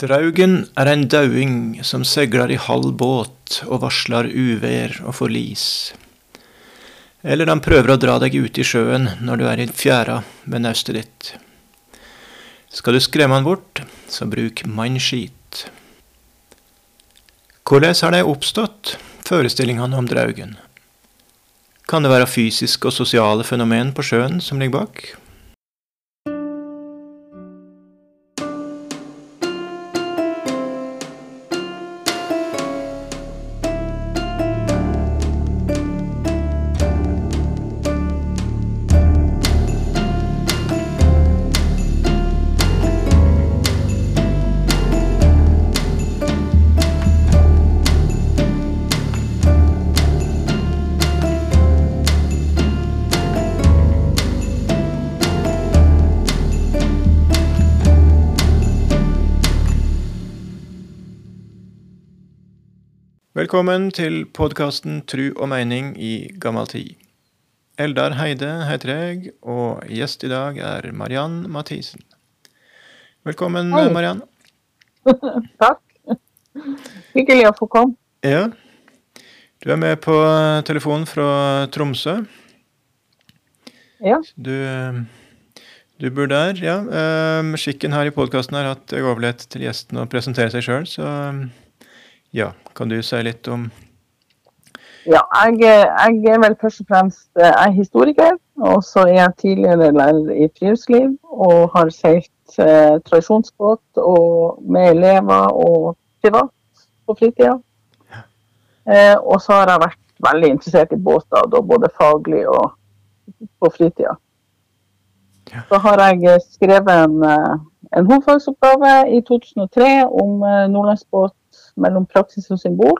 Draugen er en dauing som seiler i halv båt og varsler uvær og forlis. Eller han prøver å dra deg ut i sjøen når du er i fjæra ved naustet ditt. Skal du skremme han bort, så bruk mannskit. Hvordan har det oppstått, forestillingene om draugen? Kan det være fysiske og sosiale fenomen på sjøen som ligger bak? Velkommen til podkasten Tru og meining i gammal tid. Eldar Heide heter jeg, og gjest i dag er Mariann Mathisen. Velkommen, Hei. Mariann. Takk. Hyggelig å få komme. Ja. Du er med på telefonen fra Tromsø. Ja. Du, du bor der, ja. Eh, Skikken her i podkasten er at jeg overlater til gjesten å presentere seg sjøl, så ja, kan du si litt om Ja, jeg, jeg er vel først og fremst eh, jeg er historiker, og så er jeg tidligere lærer i friluftsliv og har seilt eh, tradisjonsbåt og med elever og privat på fritida. Eh, og så har jeg vært veldig interessert i båter, da både faglig og på fritida. Ja. Så har jeg skrevet en, eh, en hovedfagsoppgave i 2003 om eh, nordlandsbåt mellom praksis og symbol.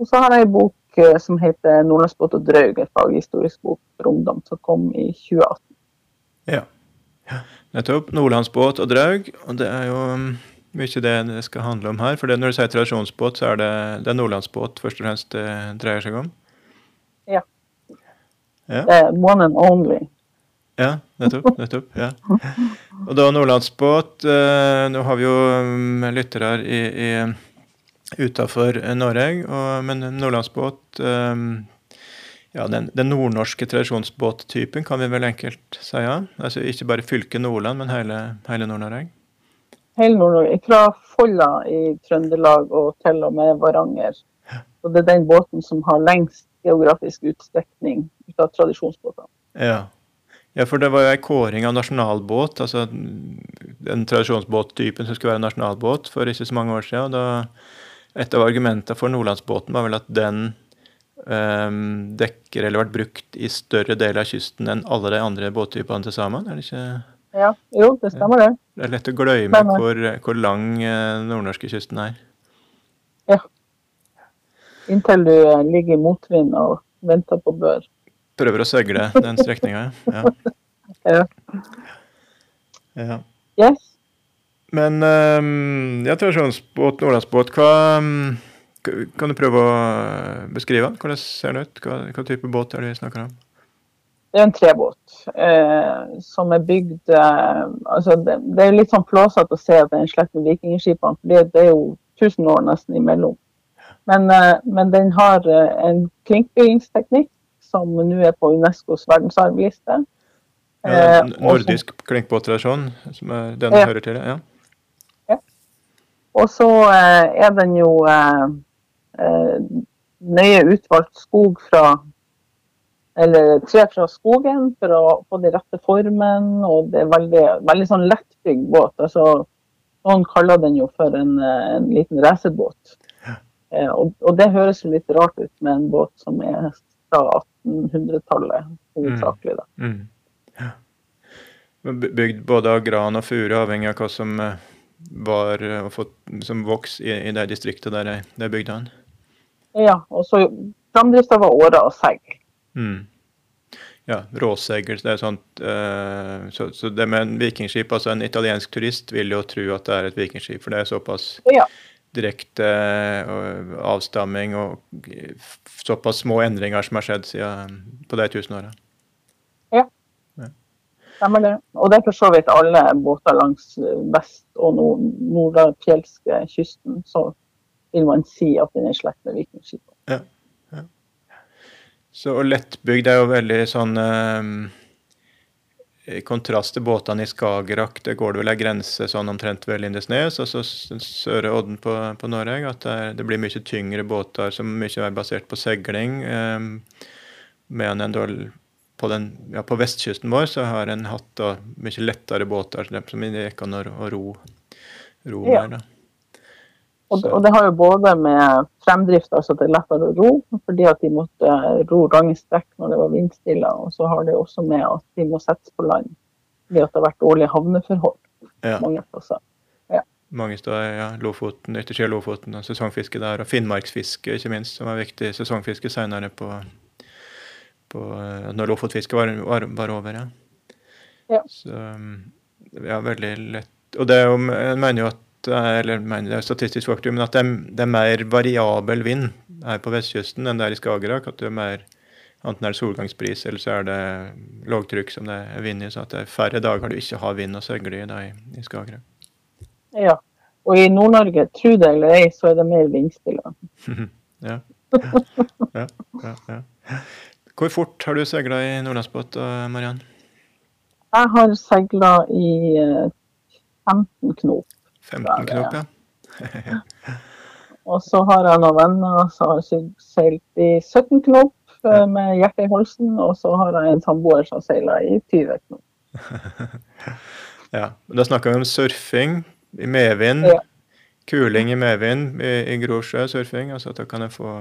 Og så har jeg en bok eh, som heter 'Nordlandsbåt og draug', en faghistorisk bok for ungdom, som kom i 2018. Ja. Nettopp. Nordlandsbåt og draug. Og det er jo um, mye det det skal handle om her. For når du sier tradisjonsbåt, så er det, det er nordlandsbåt først og fremst det dreier seg om. Ja. Ja, Det er one and only. ja nettopp. nettopp, ja. Og da nordlandsbåt eh, Nå har vi jo um, lyttere i, i, utafor Norge, og, men nordlandsbåt um, ja, den, den nordnorske tradisjonsbåttypen kan vi vel enkelt si. Ja. Altså ikke bare fylket Nordland, men hele, hele Nord-Norge. Hele Nord-Norge. Fra Folla i Trøndelag og til og med Varanger. Og det er den båten som har lengst geografisk utstrekning ut av tradisjonsbåtene. Ja. ja, for det var jo ei kåring av nasjonalbåt, altså den tradisjonsbåttypen som skulle være nasjonalbåt for ikke så mange år siden. og Da, et av argumentene for nordlandsbåten var vel at den um, dekker eller ble brukt i større deler av kysten enn alle de andre båttypene til sammen. Er det ikke Ja, jo, det stemmer det. det er lett å glemme hvor, hvor lang eh, nordnorske kysten er. Inntil du eh, ligger i motvind og venter på bør. Prøver å søgle den strekninga, ja. Ja. ja. Yes. Men um, ja, tradisjonsbåt, nordlandsbåt, hva um, Kan du prøve å beskrive den? Hvordan ser den ut? Hva, hva type båt er det vi snakker om? Det er en trebåt eh, som er bygd eh, altså det, det er litt sånn flåsete å se at det er en slekt med vikingskipene, for det, det er jo 1000 år nesten imellom. Men, eh, men den har eh, en klinkbyggingsteknikk som nå er på Unescos verdensarvliste. Ja, Eh, nordisk klinkbåttradisjon, som er den Ja. hører til? Ja. Og så eh, er den jo eh, eh, nøye utvalgt skog fra eller tre fra skogen for å få de rette formen, og det er veldig, veldig sånn lettbygd båt. Altså, noen kaller den jo for en, en liten racerbåt. Eh, og, og det høres jo litt rart ut med en båt som er fra 1800-tallet, hovedsakelig. Mm. Mm. ja. Bygd både av gran og furu, avhengig av hva som var eh, som vokste i, i det distriktet der de, de bygde den. Ja, og så framdrifta var åra og segl. Mm. Ja, råsegl. Det er sånt uh, så, så det med en vikingskip, altså en italiensk turist vil jo tro at det er et vikingskip, for det er såpass Ja. direkte uh, avstamming og såpass små endringer som har skjedd siden på de tusen åra. Ja. Stemmer det. Og det er for så vidt alle båter langs vest- og nord nordfjelske kysten. Så vil man si at den er i slekt med vikingskipene. Ja. ja. Så lettbygd er jo veldig sånn um, I kontrast til båtene i Skagerrak, det går det vel ei grense sånn omtrent ved Lindesnes, og så søre odden på, på Norge. At det, det, blir mye tyngre båter som mye er basert på seiling. Um, med en da på, den, ja, på, vestkysten vår så har en hatt da, mye lettere båter som det gikk an å ro, ro ja. mer. Og det, og det, har jo både med fremdrift, altså at det er lettere å ro, fordi at de måtte ro lange strekk når det var vindstille. Og så har det også med at de må settes på land ved at det har vært dårlige havneforhold ja. mange plasser. Ja. Mange steder, ja. Lofoten, yttersida Lofoten, og sesongfiske der. Og finnmarksfiske, ikke minst, som var viktig sesongfiske senere på på, eh, når Lofotfisket var, var, var, over. Ja. ja. Så ja, veldig lett. Og det er jo, jeg mener jo at eller mener det er statistisk faktum, men at det er, det er, mer variabel vind her på vestkysten enn det er i Skagerrak. At det er mer Enten er det solgangspris, eller så er det lågtrykk som det er vind i. Så at det er færre dager du ikke har vind å søgle i da i, i Skagerrak. Ja. Og i Nord-Norge, tro det eller ei, så er det mer vindstille. ja. ja, ja, ja. Hvor fort har du seila i nordlandsbåt, Mariann? Jeg har seila i 15 knop. 15 knop, ja. og så har jeg noen venner som har seilt i 17 knop ja. med hjertet i halsen. Og så har jeg en samboer som seiler i 20 knop. ja. Da snakker vi om surfing i medvind. Ja. Kuling i medvind i, i Grosjø surfing. altså at da kan jeg få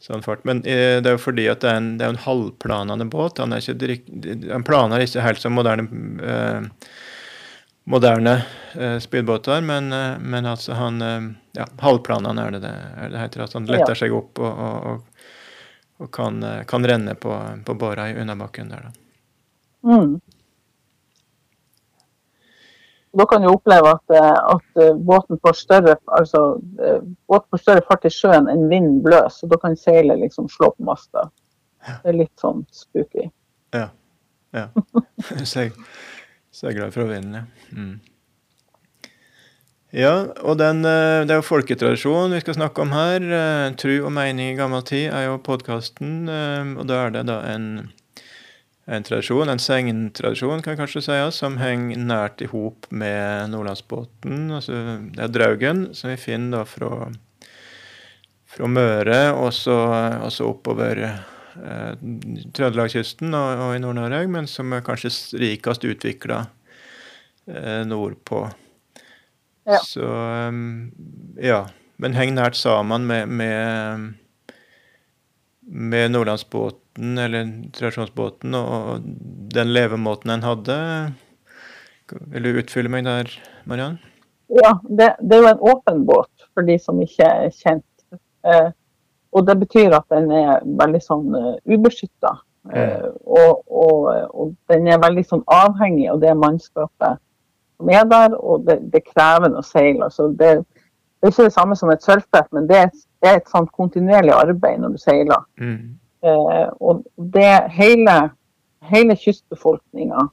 sånn fart. Men eh, det er jo fordi at det er en, det er en halvplanende båt. Han, han planer ikke helt som moderne eh, moderne eh, speedbåter, men, eh, men, altså han eh, ja, Halvplanene er det det, er det heter. At han letter seg opp og, og, og, og kan, eh, kan, renne på, på båra i unnabakken der, da. Mm. Da kan du oppleve at, eh, at eh, båten får større altså, eh, båten får større fart i sjøen enn vinden bløs, og da kan seilet liksom slå på masta. Det er litt sånn spooky. Ja. ja. Så jeg Seiler fra vinden, ja. Mm. Ja, og den, det er jo folketradisjon vi skal snakke om her. Tru og mening i gammel tid er jo podkasten, og da er det da en en tradisjon, en segntradisjon kan kanskje sies, som henger nært i hop med Nordlandsbåten. Altså, det er Draugen, som vi finner da fra, fra Møre og så, oppover eh, Trøndelagskysten og, og, i Nord-Norge, men som er kanskje rikest utvikla eh, nordpå. Ja. Så um, ja. Men henger nært sammen med, med, med Nordlandsbåten båten, eller tradisjonsbåten, og den levemåten en hadde. Vil du utfylle meg der, Mariann? Ja, det, det, er jo en åpen båt, for de som ikke er kjent. Eh, og det betyr at den er veldig sånn uh, eh, ubeskytta. Eh, og, og, og, den er veldig sånn avhengig av det mannskapet som er der, og det, det er krevende å seile. Altså, det, det, er ikke det samme som et surfbrett, men det er, det er et sånn kontinuerlig arbeid når du seiler. Mm. Eh, og det hele, hele kystbefolkninga,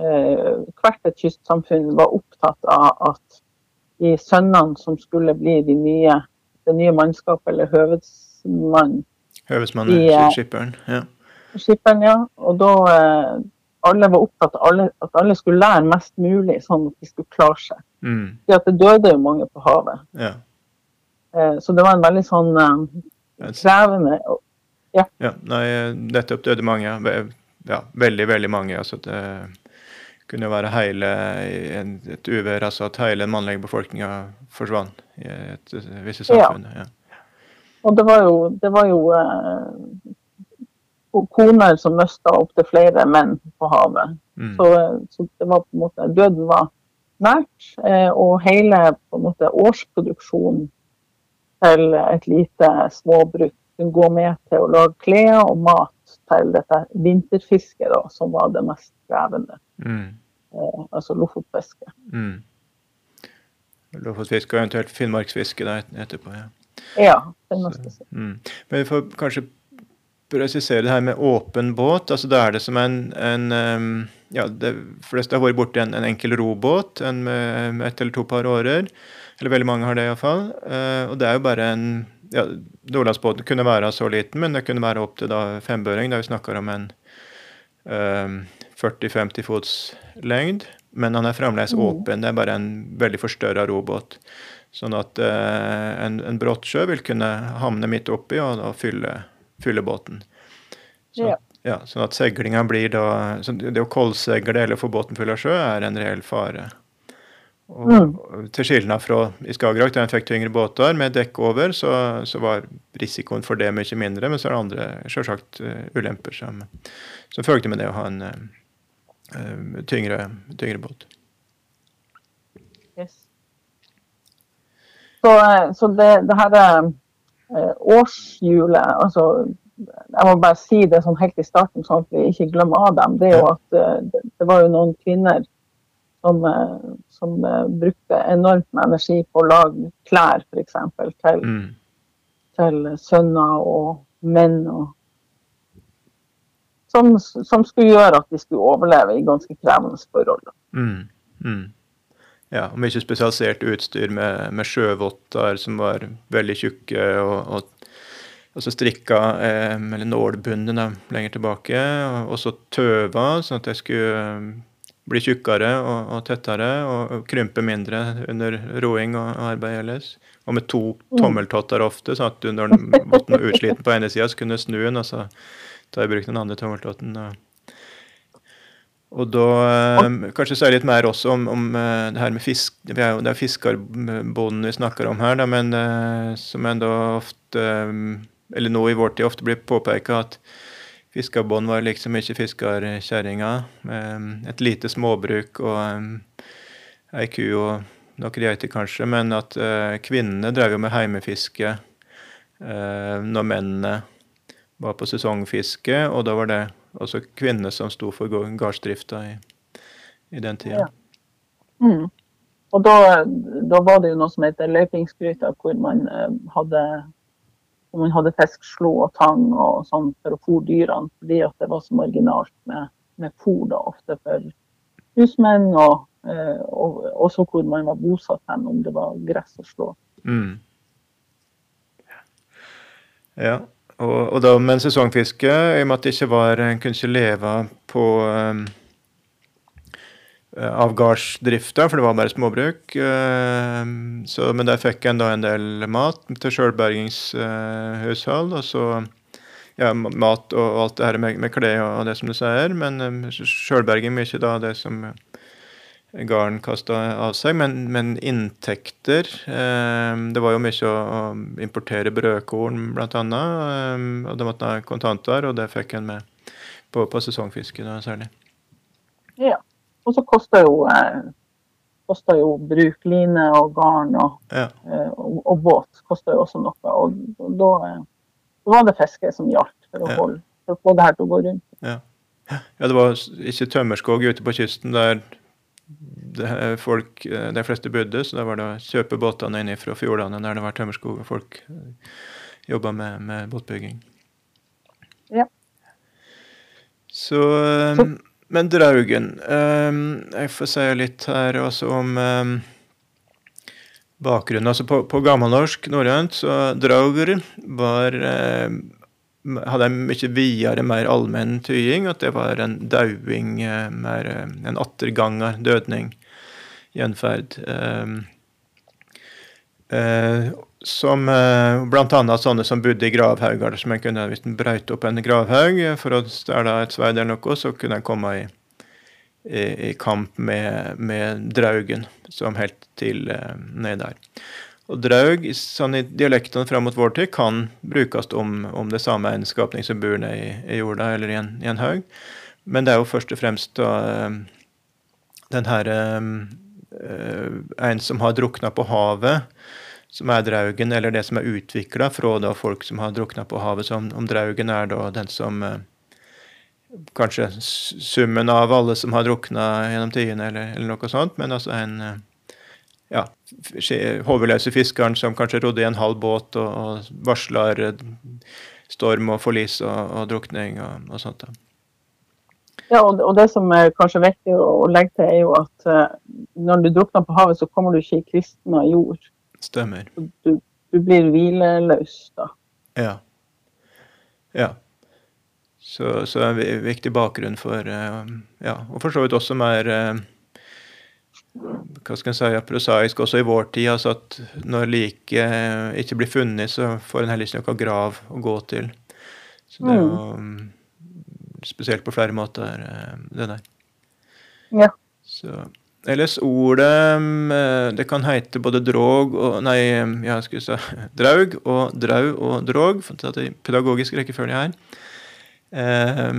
eh, hvert et kystsamfunn, var opptatt av at de sønnene som skulle bli de nye, det nye mannskapet, eller høvedsmann Høvedsmannen, eh, skipperen. Ja. Skipperen, ja. Og da alle var opptatt av alle, at alle skulle lære mest mulig, sånn at de skulle klare seg. Mm. For det døde jo mange på havet. Ja. Så det var en veldig sånn krevende ja. ja nei, nettopp døde mange. Ja, veldig, veldig mange. altså det kunne være hele et uvær, altså at hele den mannlige befolkninga forsvant i et, et visse samfunn. Ja. ja. Og det var jo, det var jo eh, koner som mista opptil flere menn på havet. Mm. Så, så, det var på en måte Døden var nært, eh, og hele på en måte årsproduksjonen til et lite småbruk kunne gå med til å lage klær og mat til dette vinterfisket, da, som var det mest krevende. Mm. Eh, altså lofotfiske. Mm. Lofotfiske og eventuelt finnmarksfiske da etterpå, ja. Ja. si. Mm. Men vi får kanskje presisere det her med åpen båt. altså Da er det som en, en um, ja, De fleste har vært borti en, en enkel robåt en med, med ett eller to par årer. Eller veldig mange har det iallfall. Uh, og det er jo bare en ja, Nordlandsbåten kunne være så liten, men det kunne være opp til da fembøring. Da vi snakker om en um, 40-50 fots lengd. Men han er fremdeles mm. åpen. Det er bare en veldig forstørra robåt. Sånn at uh, en, en brottsjø vil kunne havne midt oppi og, og fylle, fylle, båten. Så, ja. ja. sånn at seilinga blir da Det å koldsegle eller få båten full av sjø er en reell fare. Og, mm. Til skillnad fra i Skagerrak, der en fikk tyngre båter med dekk over, så, så, var risikoen for det mye mindre. Men så er det andre selvsagt uh, ulemper som, som følte med det å ha en uh, tyngre, tyngre båt. Så, eh, så det, det her eh, årshjulet altså, Jeg må bare si det sånn helt i starten, sånn at vi ikke glemmer av dem. Det er jo at eh, det, det var jo noen kvinner som, som brukte enormt med energi på å lage klær, f.eks. Til, mm. til sønner og menn. og som, som, skulle gjøre at de skulle overleve i ganske krevende forhold. Mm. Mm ja, mye spesialisert utstyr med, med sjøvotter som var veldig tjukke, og, og, og så strikka eh, eller nålbundne lenger tilbake. Og så tøva, sånn at jeg skulle eh, bli tjukkere og, og tettere og, og, krympe mindre under roing og, arbeid ellers. Og med to mm. tommeltotter ofte, sånn at du når den var utsliten på ene sida, så kunne du snu den, og så ta i bruk den andre tommeltotten. Og, og da eh, kanskje si litt mer også om, om eh, det her med fisk. Det er jo det er fiskerbonden vi snakker om her, da, men eh, som enda ofte Eller nå i vår tid ofte blir påpeka at fiskerbånd var liksom ikke fiskerkjerringa. Et lite småbruk og ei ku og noen geiter, kanskje, men at kvinnene drev jo med heimefiske når mennene var på sesongfiske, og da var det altså kvinnene som sto for gardsdrifta i, i, den tida. Ja. Mm. Og da, da, var det jo noe som heter løypingsgryta, hvor man eh, hadde hvor man hadde fiskslo og tang og sånn for å fôre dyrene, fordi det var så marginalt med, med fôr da, ofte for husmenn, og, eh, og, også hvor man var bosatt hen, om det var gress å slå. Mm. Ja. Og, og da med sesongfiske, i og med at det ikke var En kunne ikke leve på um, av gardsdrifta, for det var bare småbruk. Uh, så, men der fikk en da en del mat til sjølbergingshushold. Og så ja, mat og alt det her med, med klær og, det som du sier. Men um, sjølberging mye da det som gården kasta av seg. Men, men inntekter eh, Det var jo mye å, importere brødkorn, blant annet. Eh, og det måtte ha kontanter, og det fikk en med på, på sesongfiske da, særlig. Ja. Og så koster jo, eh, koster jo brukline og garn og, ja. eh, og, og, båt koster jo også noe. Og, og da, da, var det fiske som gjaldt for å, holde, for å få det her til å gå rundt. Ja. ja, det var ikke tømmerskog ute på kysten der folk, eh, de fleste bodde, så da var det å kjøpe båtene inn fra fjordene der det var tømmerskog, og folk eh, jobba med, med, båtbygging. Ja. Så, så. Men Draugen Jeg får si litt her også om bakgrunnen. Altså på, på gammelnorsk norrønt så Drauger var hadde en mye videre, mer allmenn tying. At det var en dauing, eh, mer eh, en atterganger, dødning, gjenferd. Eh, eh, som eh, bl.a. sånne som bodde i gravhauger. Som en kunne, hvis en brøyt opp en gravhaug for å stjele et sverd eller noe, så kunne en komme i, i, i kamp med, med, draugen, som helt til eh, ned der. Og draug sånn i dialektene fram mot vår tid kan brukes om, om det samme egenskapning som bor nede i, i, jorda eller i en, i en, haug. Men det er jo først og fremst da, eh, den her uh, En som har drukna på havet, som er draugen, eller det som er utvikla fra da folk som har drukna på havet. Så om, draugen er da den som uh, Kanskje summen av alle som har drukna gjennom tidene, eller, eller, noe sånt, men altså en uh, ja, hovedløse fiskeren som kanskje rodde i en halv båt og, og varsler storm og forlis og, og drukning og, og sånt. da. Ja, og, det som er kanskje viktig å, legge til, er jo at når du drukner på havet, så kommer du ikke i kristna jord. Stemmer. Du, du blir hvileløs da. Ja. Ja. Så, så er en viktig bakgrunn for uh, Ja, og for så vidt også mer uh, hva skal en si, prosaisk også i vår tid. altså at Når liket ikke blir funnet, så får en heller ikke noe grav å gå til. Så det er jo mm spesielt på flere måter, eh, det der. Ja. Så, ellers ordet eh, Det kan hete både drog og Nei, ja, skal vi si draug og drau og drog, for det i pedagogisk rekkefølge her. Eh,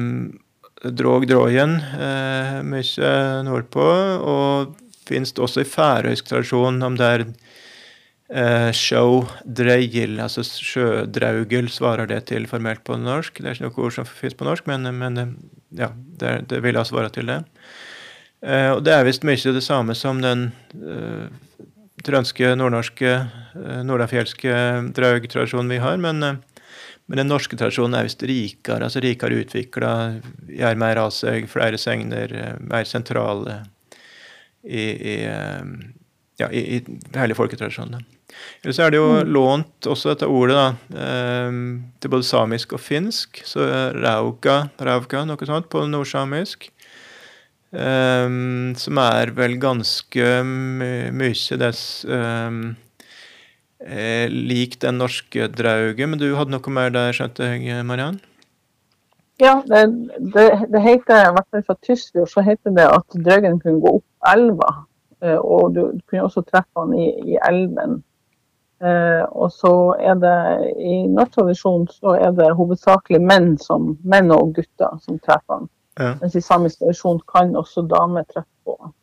drog drogen eh, mye nordpå, og finnes det også i færøysk tradisjon, om det er eh, show dreil, altså sjødraugel, svarer det til formelt på norsk. Det er ikke noe ord som finnes på norsk, men, men ja, det, det vil jeg svare til det. Uh, og det er visst mye det samme som den uh, trønske, nordnorske, uh, nordafjelske draugtradisjonen vi har, men, men, den norske tradisjonen er visst rikere, altså rikere utvikla, gjør mer av seg, flere segner, mer sentrale i, i ja, i, i hele folketradisjonen. Ellers er det jo mm. lånt også dette ordet da, eh, til både samisk og finsk. Så rauka, rauka noe sånt, på nordsamisk. Eh, som er vel ganske mye dess um, lik den norske drauget. Men du hadde noe mer der, skjønte jeg, Mariann? Ja, det, det, det heter, i hvert fall fra Tysfjord, så heter det at draugen kunne gå opp elva. Eh, og du, kunne også treffe han i, i elven. Uh, og så er det i norsk tradisjon så er det hovedsakelig menn, som, menn og gutter som treffer han. Ja. Mens i samisk tradisjon kan også damer treffe på.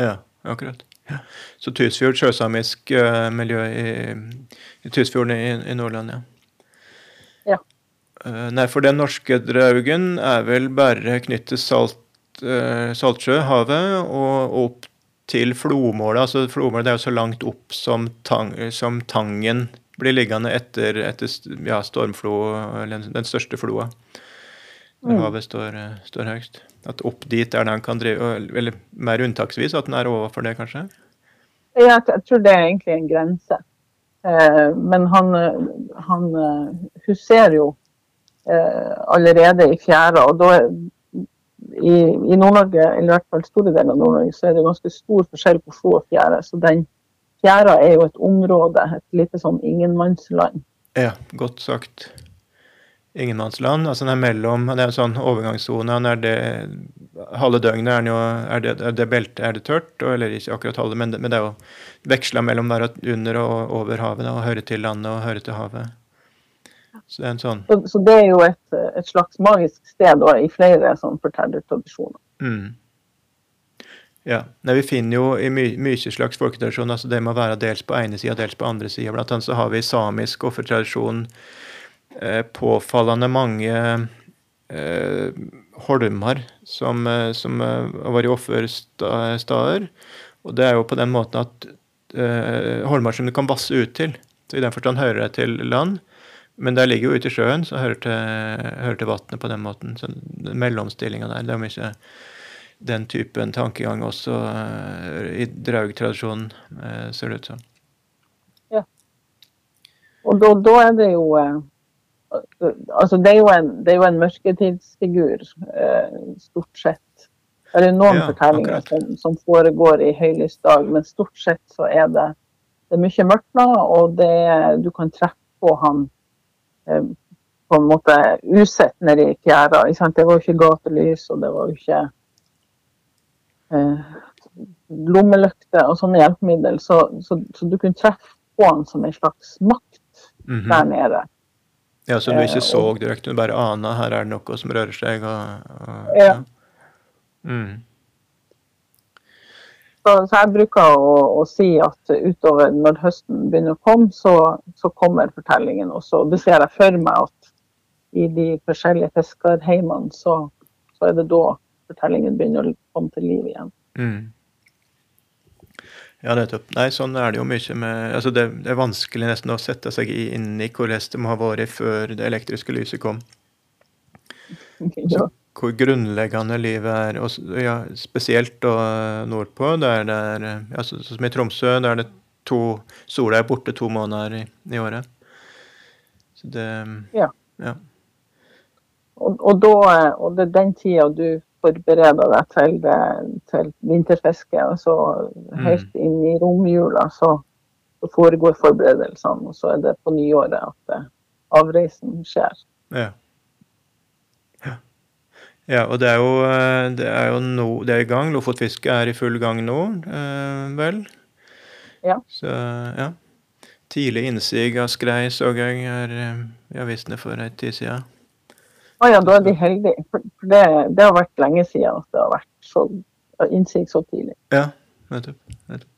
Ja, akkurat. Ja. Så Tysfjord, sjøsamisk uh, miljø i, i Tysfjorden i, i, Nordland, ja. ja. Uh, nei, for den norske draugen er vel bare knyttet salt, uh, Saltsjøhavet og opp til flomålet. altså Flomålet er jo så langt opp som, tang, som Tangen blir liggende etter, etter ja, stormflo, eller den største floa. Når mm. havet står, står, høyest. At opp dit er det han kan drive Eller mer unntaksvis at den er overfor det, kanskje? Ja, jeg tror det er egentlig en grense. Eh, men han, han eh, huserer jo eh, allerede i fjæra, og da, i, i Nord-Norge, eller i hvert fall store deler av Nord-Norge, så er det ganske stor forskjell på flo og fjære. Så den fjæra er jo et område, et lite sånn ingenmannsland. Ja, godt sagt. Ingenmannsland. altså den er mellom, Det er en sånn overgangssone. Er det halve døgnet er, jo, er, det, er det beltet er det tørt, eller ikke akkurat halve, men det, men det er jo veksla mellom å være under og over havet, og høre til landet og høre til havet. Så det er, sånn. så, så det er jo et, et, slags magisk sted da, i flere sånn fortellertradisjoner. Mm. Ja. Nei, vi finner jo i my mye slags folketradisjon altså det må være dels på ene sida, dels på andre sida. Blant annet så har vi samisk offertradisjon eh, påfallende mange eh, holmer som, eh, som eh, har vært offersteder. Og det er jo på den måten at eh, holmer som du kan vasse ut til. Så I den forstand hører det til land. Men det ligger jo ute i sjøen, så hører til, hører til vannet på den måten. Så mellomstillinga der, det er mye den typen tankegang også i draugtradisjonen, ser det ut som. Ja. Og da, da er det jo Altså, det er jo en, det er jo en mørketidsfigur, stort sett. Det er noen ja, fortellinger som, som, foregår i høylys dag, men stort sett så er det, det er mye mørkt nå, og det, du kan treffe på han Eh, på en måte usett nedi fjæra. Det var jo ikke gatelys, og det var jo ikke eh, lommelykter og sånne hjelpemidler. Så, så, så, du kunne treffe på han som en slags makt mm -hmm. der nede. Ja, Så du ikke eh, så direkte, du bare ana her er det noe som rører seg? Og, og, ja. ja. Mm. Så, så, jeg bruker å, å, si at utover når høsten begynner å komme, så, så kommer fortellingen også. Det ser jeg for meg at i de forskjellige fiskerheimene, så, så, er det da fortellingen begynner å komme til liv igjen. Mm. Ja, nettopp. Nei, sånn er det jo mye med altså det, det, er vanskelig nesten å sette seg inn i hvordan det må ha vært før det elektriske lyset kom. Så, hvor grunnleggende livet er, og ja, spesielt da nordpå, der det er altså, Som i Tromsø, der det to sola er borte to måneder i, i året. Så det Ja. ja. Og, og, da, og det er den tida du forbereder deg til, til vinterfiske. Altså helt mm. inn i romjula så, så, foregår forberedelsene, og så er det på nyåret at avreisen skjer. Ja. ja. Ja, og det er jo, det er jo no, det er i gang. Lofotfisket er i full gang nå, eh, vel? Ja. Så, ja. Tidlig innsig av skrei så jeg her i avisene for ei tid siden. Å ja, da er de heldige. For det, det, har vært lenge siden at det har vært så innsikt så tidlig. Ja, nettopp. nettopp.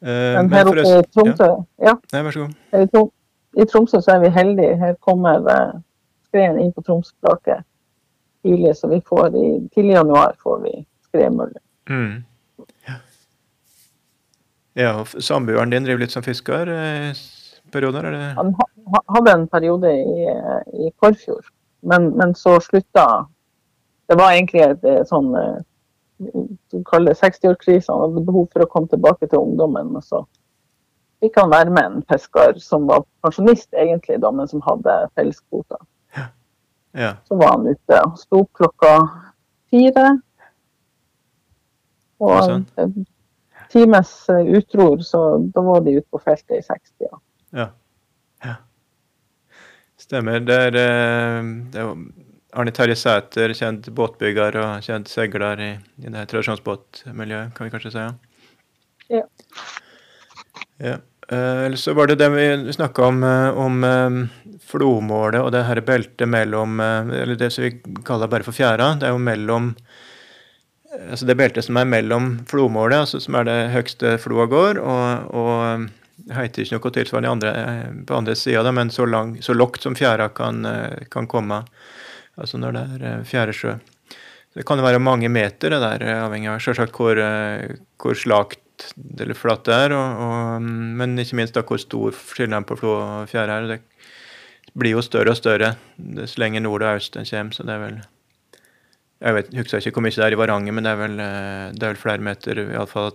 Uh, men her oppe i Tromsø ja. ja. Nei, vær så god. I, Tromsø så er vi heldige. Her kommer uh, skreien inn på Tromsøflaket tidlig, så vi får i tidlig januar får vi skredmøller. Mm. Ja. ja, og samboeren din driver litt som fisker? Eh, perioder? Eller? Han hadde en periode i, i Kårfjord, men, men, så slutta Det var egentlig et eh, sånn eh, du kaller det 60-årskrise. Han hadde behov for å komme tilbake til ungdommen. og så fikk han være med en fisker som var pensjonist, egentlig, da, men som hadde felleskvoter. Ja. Ja. Så var han ute. og Sto opp klokka fire. Og en times utror, så da var de ute på feltet i 60-tida. Ja. ja. Stemmer. Det er, eh, det er Arne Terje Sæter, kjent båtbygger og kjent segler i, i det tradisjonsbåtmiljøet, kan vi kanskje si? Ja. ja. Eh, eller så var det det vi snakka om, eh, om flomålet og det her beltet mellom Eller det som vi kaller bare for fjæra. Det er jo mellom altså Det beltet som er mellom flomålet, altså som er det høgste floa går, og, og heter ikke noe tilsvarende andre, eh, på andre sida, men så, lang, så lågt som fjæra kan, eh, kan, komme. Altså når det er eh, fjæresjø. Det kan være mange meter, det der, avhengig av selvsagt hvor, hvor slakt eller flatt det er, og, og, men ikke minst da hvor stor forskjellen på flå og fjære er. Det blir jo større og større dess lenger nord og øst en kommer, så det er vel jeg vet, husker ikke hvor mye det er i Varanger, men det er vel, det er vel flere meter, iallfall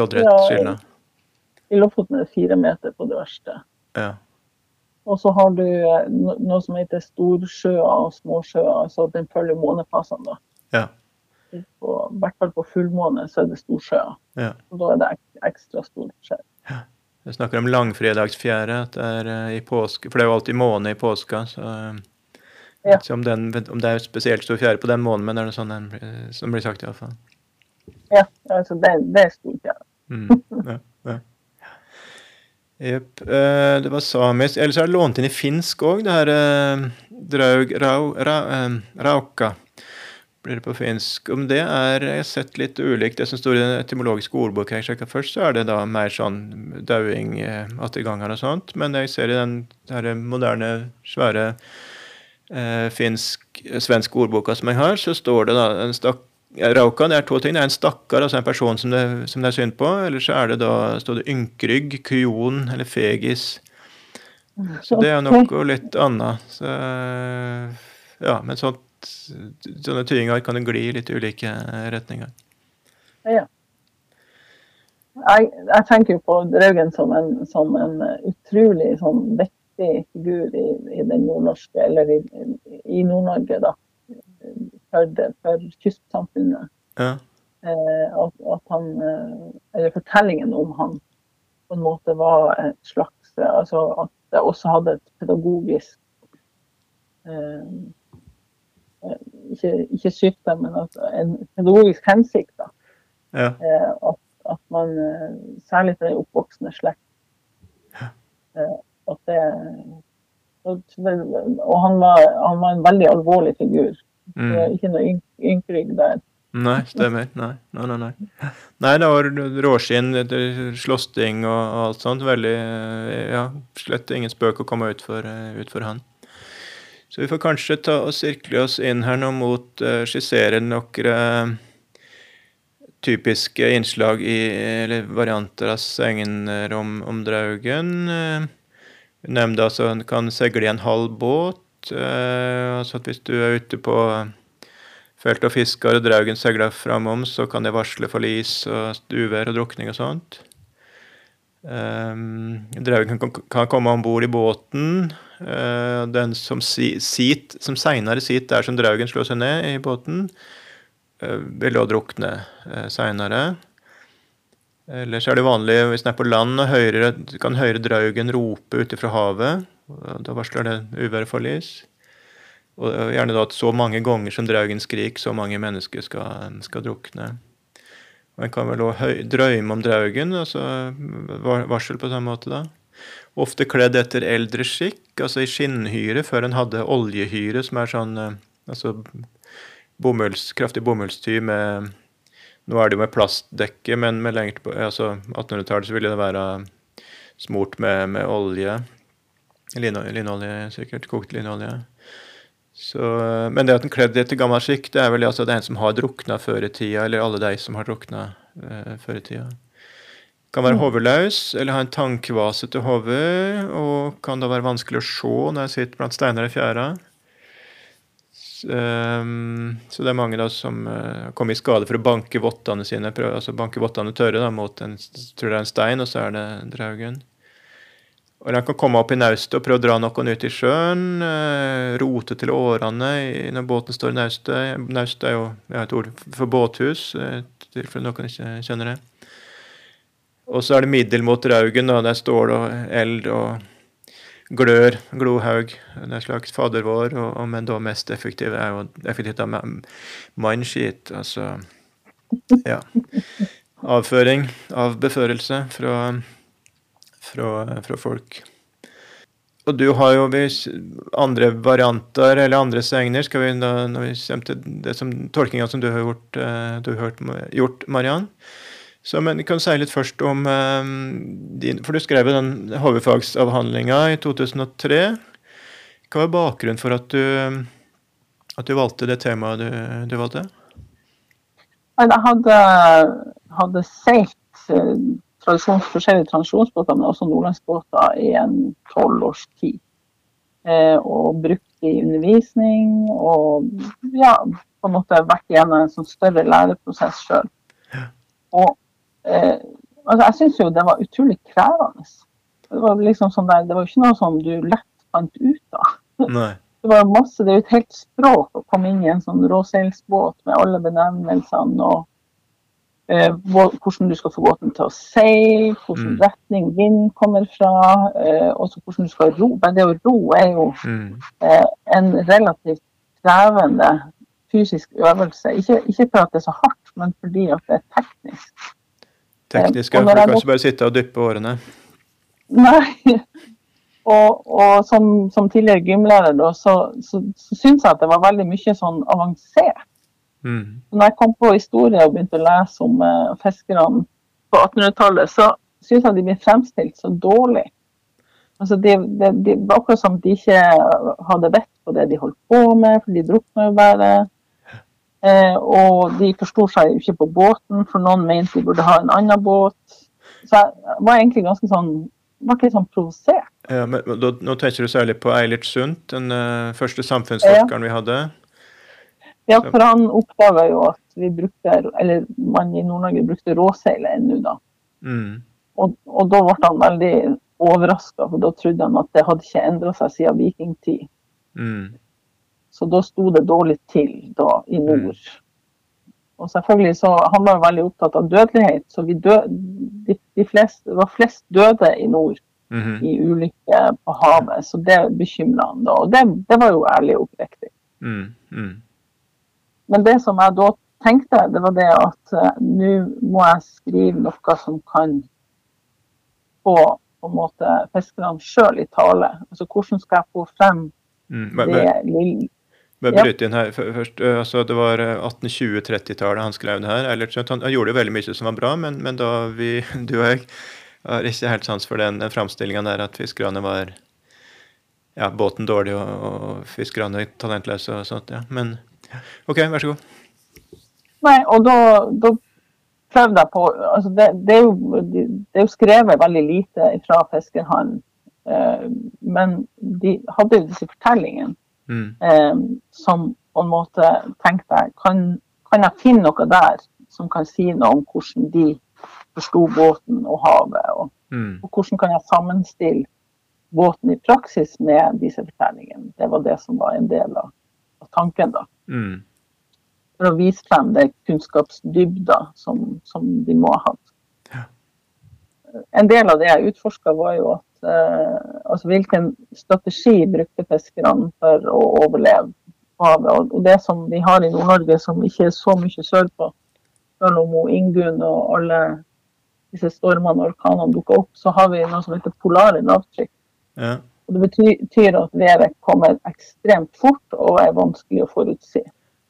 loddrett skille. Ja, i Lofoten er det fire meter på det verste. Ja. Og så har du eh, noe som heter storsjøer og småsjøer. Så den følger månefasene, da. Ja. På, I hvert fall på fullmåne så er det storsjøer. Ja. Og da er det ekstra stor skjær. Ja. Jeg snakker om langfredagsfjære, at det er uh, i påske, for det er jo alltid måne i påska. så... Uh, ja. om, den, om, det er spesielt stor fjære på den måneden, men er det sånn den, som blir sagt iallfall? Ja, altså det, det er stor fjære. Mm, ja. Jepp. Eh, det var samisk. Ellers er det lånt inn i finsk òg, det her eh, draug rau, ra, eh, rauka. Blir det på finsk. Om det er Jeg har sett litt ulikt. Det som står i den etymologiske ordboka jeg sjekka først, så er det da mer sånn dauing atterganger og sånt. Men jeg ser i den her moderne, svære eh, finsk-svenske ordboka som jeg har, så står det da en stakk Rauka det er to ting. Det er en stakkar, altså en person som det, som det er synd på. Eller så er det da står det ynkrygg, kujon eller fegis. Så det er noe litt annet. Så, ja, men sånt, sånne tyinger kan gli litt i ulike retninger. Ja. Jeg, tenker på Draugen som en, som en utrolig sånn viktig figur i, i den nordnorske, eller i, i Nord-Norge, da for, for kystsamfunnet. Ja. Eh, at, at, han, eh, eller fortellingen om han på en måte var et slags altså At det også hadde et pedagogisk eh, eh ikke, ikke syke, men en pedagogisk hensikt. da. Ja. Eh, at, at, man, særlig til den oppvoksende slekt at det og han var, han var en veldig alvorlig figur. Mm. Det er ikke noe ynkrygg der. Nei, stemmer. Nei, nei, nei. Nei, nei det var råskinn, slåssing og alt sånt. Veldig Ja, slett ingen spøk å komme ut for, ut for han. Så vi får kanskje ta og sirkle oss inn her nå mot uh, skissere noen typiske innslag i, eller varianter av segner om, om Draugen. Vi nevnte altså en kan seile i en halv båt. Altså at Hvis du er ute på felt og fisker og Draugen seiler framom, så kan det varsle forlis og uvær og drukning og sånt. Um, Draugen kan, komme om bord i båten. Uh, den som, sit, som seinere sitter der som Draugen slår seg ned i båten, uh, vil da drukne uh, seinere. Ellers er det vanlig hvis den er på land og høyre, kan høre Draugen rope ute fra havet. Da varsler det uvær og forlis. Og gjerne da at så mange ganger som Draugen skriker, så mange mennesker skal, skal drukne. Man kan vel òg drømme om draugen, altså varsel på samme måte da. Ofte kledd etter eldre skikk, altså i skinnhyre, før en hadde oljehyre, som er sånn eh, altså bomulls, kraftig bomullsty med Nå er det jo med plastdekke, men med lenger på altså 1800-tallet så ville det være smurt med, med olje. Linolje, sikkert. Kokt linolje. Så, men det at en kledd etter gammel skikk, det er vel altså det en som har drukna før i tida, eller alle de som har drukna uh, før i tida. Kan være mm. hodeløs eller ha en tankvase til hodet, og kan da være vanskelig å se når jeg sitter blant steiner i fjæra. Så, um, så det er mange da som uh, kommer i skade for å banke vottene sine, prøver, altså banke vottene tørre da, mot en, tror det er en stein, og så er det draugen. Og De kan komme opp i naustet og prøve å dra noen ut i sjøen. Eh, rote til årene når båten står i naustet. Naust er jo et ord for båthus, for tilfelle noen ikke kjenner det. Og så er det middel mot Raugen. Da. er stål og eld og glør, glohaug. Det er slags fader vår, og, og, men da mest effektiv er jo effektivt av mannskit. Altså ja. Avføring avbeførelse fra fra, fra folk. Og du har jo andre varianter eller andre segner. Skal vi da, når vi kommer til det som, tolkinga som du har gjort, uh, du har gjort Mariann. Så men Kan si litt først om uh, din For du skrev den hovedfagsavhandlinga i 2003. Hva var bakgrunnen for at du, at du valgte det temaet du, du valgte? Jeg hadde, hadde seilt eh, tradisjons, forskjellige tradisjonsbåter, men også nordlandsbåter i en tolv års tid. Eh, og brukt i undervisning og ja, på en måte vært gjennom en sånn større læreprosess sjøl. Og eh, altså, jeg syns jo det var utrolig krevende. Det var liksom sånn der, det var ikke noe som du lett fant ut av. Nei. Det var masse, det er jo et helt språk å komme inn i en sånn råseilsbåt med alle benevnelsene og hvordan du skal få båten til å seile, hvilken mm. retning vind kommer fra, eh, også hvordan du skal ro. Men det å ro er jo mm. eh, en relativt krevende fysisk øvelse. Ikke, ikke for at det er så hardt, men fordi at det er teknisk. Teknisk, ja. For du kan ikke bare sitte og dyppe årene. Nei. Og, og som, som, tidligere gymlærer da, så, så, så syns jeg at det var veldig mye sånn avansert Mm. Når jeg kom på historie og begynte å lese om uh, fiskerne på 1800-tallet, så syns jeg de blir fremstilt så dårlig. Altså, det de, de, var akkurat som de ikke hadde vett på det de holdt på med, for de drukna jo bare. Eh, og de forsto seg ikke på båten, for noen mente de burde ha en annen båt. Så jeg var egentlig ganske sånn var ikke sånn provosert. Ja, men, da, nå tenker du særlig på Eilert Sundt, den uh, første samfunnsforskeren ja. vi hadde. Ja, for han oppdaga jo at vi brukte, eller man i Nord-Norge brukte råseil ennå da. Mm. Og, og, da ble han veldig overraska, for da trodde han at det hadde ikke endra seg siden vikingtid. Mm. Så da sto det dårlig til da i mm. nord. Mm. Og selvfølgelig så Han var veldig opptatt av dødelighet, så død, de, de flest, det var flest døde i nord mm -hmm. i ulykker på havet. Så det bekymra han da. Og det, det, var jo ærlig og oppriktig. Mm. Men det som jeg da tenkte, det var det at uh, nå må jeg skrive noe som kan få på en måte fiskerne sjøl i tale. Altså hvordan skal jeg få frem mm, men, det lille men bryte inn her først, eh, altså Det var 1820-30-tallet eh, han skrev det her. Eller, han, han, gjorde jo veldig mye som var bra, men, men da vi, du og jeg har ikke helt sans for den, den framstillinga der at fiskerne var ja, båten dårlig og, og fiskerne talentløse og sånt. ja. Men OK, vær så god. Nei, og da, da prøvde jeg på altså det, det, er jo, det, er jo, skrevet veldig lite fra fiskerhavn. Eh, men de hadde jo disse fortellingene mm. eh, som på en måte tenkte jeg kan, kan jeg finne noe der som kan si noe om hvordan de forsto båten og havet, og, mm. og hvordan kan jeg sammenstille båten i praksis med disse fortellingene. Det var det som var en del av, av tanken. da. Mm. For å vise frem det kunnskapsdybda som, som de må ha hatt. Ja. En del av det jeg utforska, var jo at eh, altså hvilken strategi brukte fiskerne for å overleve havet. Og, og det som vi har i Nord-Norge som ikke er så mye sørpå, selv om Ingunn og alle disse stormene og orkanene dukker opp, så har vi noe som heter polare lavtrykk. Ja. Og det betyr at været kommer ekstremt fort og er vanskelig å forutsi.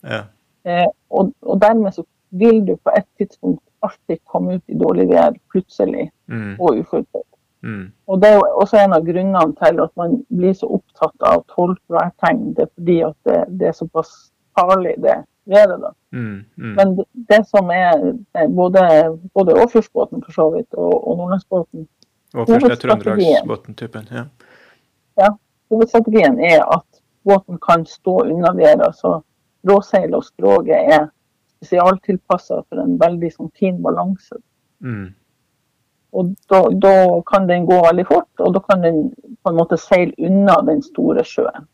Ja. Eh, og, og, dermed så vil du på et tidspunkt alltid komme ut i dårlig vær plutselig mm. og uforutsett. Mm. Og Det er jo også en av grunnene til at man blir så opptatt av tolk-værtegn. Det er fordi at det, det, er såpass farlig, det været. da. Mm. Mm. Men det, det, som er både, både Åfjordsbåten for så vidt og, og Nordlandsbåten er Trøndelagsbåten-typen, ja. Ja. Hovedstrategien er at båten kan stå unna været. altså Råseil og skroget er spesialtilpassa for en veldig sånn, fin balanse. Mm. Og da, da, kan den gå veldig fort, og da kan den på en måte seile unna den store sjøen.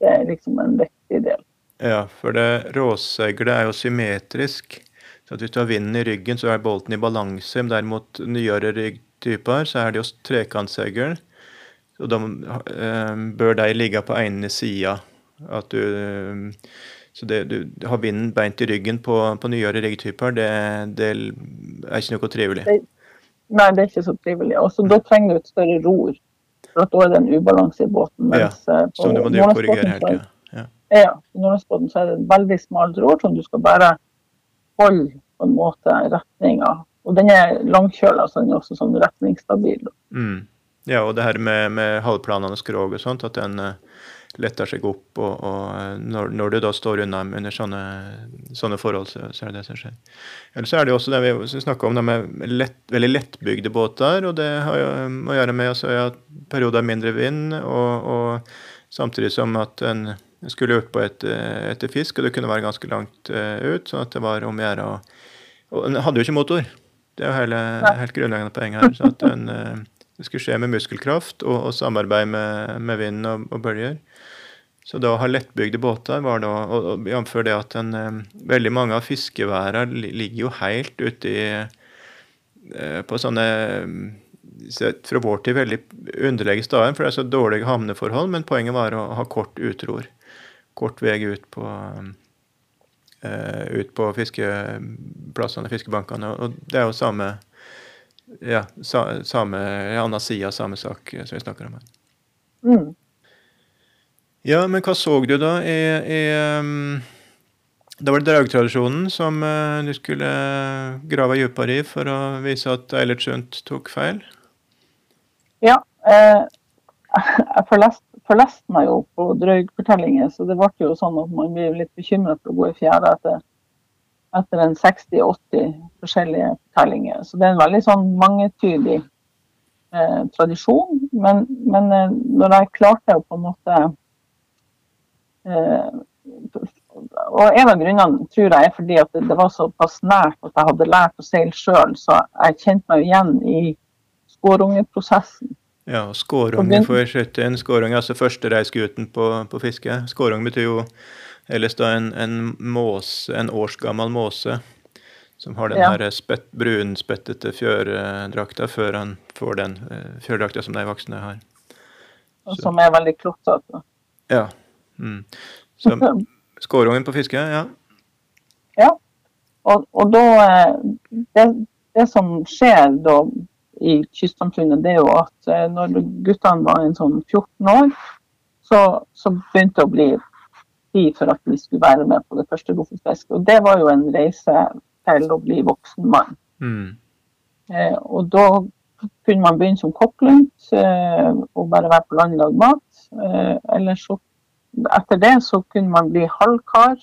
Det er liksom en viktig del. Ja, for det råseilet er jo symmetrisk. Så Hvis du har vinden i ryggen, så er bolten i balanse. Men derimot nyere ryggtyper, så er det jo trekantsegl. Og da eh, bør de ligge på ene sida. At du så det, du har vinden beint i ryggen på, på nyere riggtyper, det, det, er ikke noe trivelig. Det, nei, det er ikke så trivelig. Og da trenger du et større ror. For at da er det en ubalanse i båten. Mens ja, eh, som du må korrigere hele tida. Ja, i Nordlandsbåten så er det et veldig smalt ror som du skal bare holde på en måte retninga. Og den er langkjøla, så den er også sånn retningsstabil. Mm. Ja, og det her med, med halvplanende skrog og sånt, at den uh, letter seg opp. Og, og eh, når, når, du da står unna under sånne, sånne forhold, så, så, er det det som skjer. Eller så er det jo også det vi snakker om, det med lett, veldig lettbygde båter. Og det har jo å gjøre med altså, ja, perioder mindre vind, og, og, samtidig som at en skulle ut på et, eh, etter fisk, og det kunne være ganske langt ut. sånn at det var om å gjøre å Og den hadde jo ikke motor. Det er jo hele, helt grunnleggende poenget her. så at uh, Det skulle skje med muskelkraft og, og samarbeid med, med vind og, og, bølger. Så da å ha lettbygde båter var da og, Jf. det at en, uh, veldig mange av fiskeværene ligger jo helt ute i på sånne fra vår tid veldig underlige steder, for det er så dårlige havneforhold. Men poenget var å ha kort utror kort vei ut på, uh, ut på fiskeplassene, fiskebankene. Og det er jo samme ja, sa, samme, annen side av samme sak eh, som vi snakker om her. Mm. Ja, men hva så du da i, i um, Da var det draugtradisjonen som uh, du skulle grave dypere i for å vise at Eilert Sundt tok feil? Ja. Eh, jeg forlest, forleste meg jo på draugfortellinger, så det ble jo sånn at man blir litt bekymret for å gå i fjæra etter, etter en 60-80 forskjellige fortellinger. Så det er en veldig sånn mangetydig eh, tradisjon. Men, men eh, når jeg klarte å på en måte eh, og En av grunnene tror jeg er fordi at det, det var såpass nært at jeg hadde lært å seile sjøl, så jeg kjente meg igjen i skårungeprosessen. Ja, skårunge for skjøtten. skårunge, altså førstereisgutten på, på fiske. Skårung betyr jo ellers da en, en måse, en årsgammel måse som har den ja. her spett, brunspettete fjørdrakta før han får den uh, fjørdrakta som de voksne har. Og som er veldig klottete. Ja. Mm. Så skårungen på fiske, ja. Ja. Og, og da eh, det, det som skjer da i kystsamfunnet, det er jo at eh, når guttene var en sånn 14 år, så, så begynte det å bli tid for at vi skulle være med på det første Lofotfisket. Og det var jo en reise til å bli voksen mann. Mm. Eh, og da kunne man begynne som kokklund eh, og bare være på land og lage mat. Eh, eller så, etter det så kunne man bli halvkar.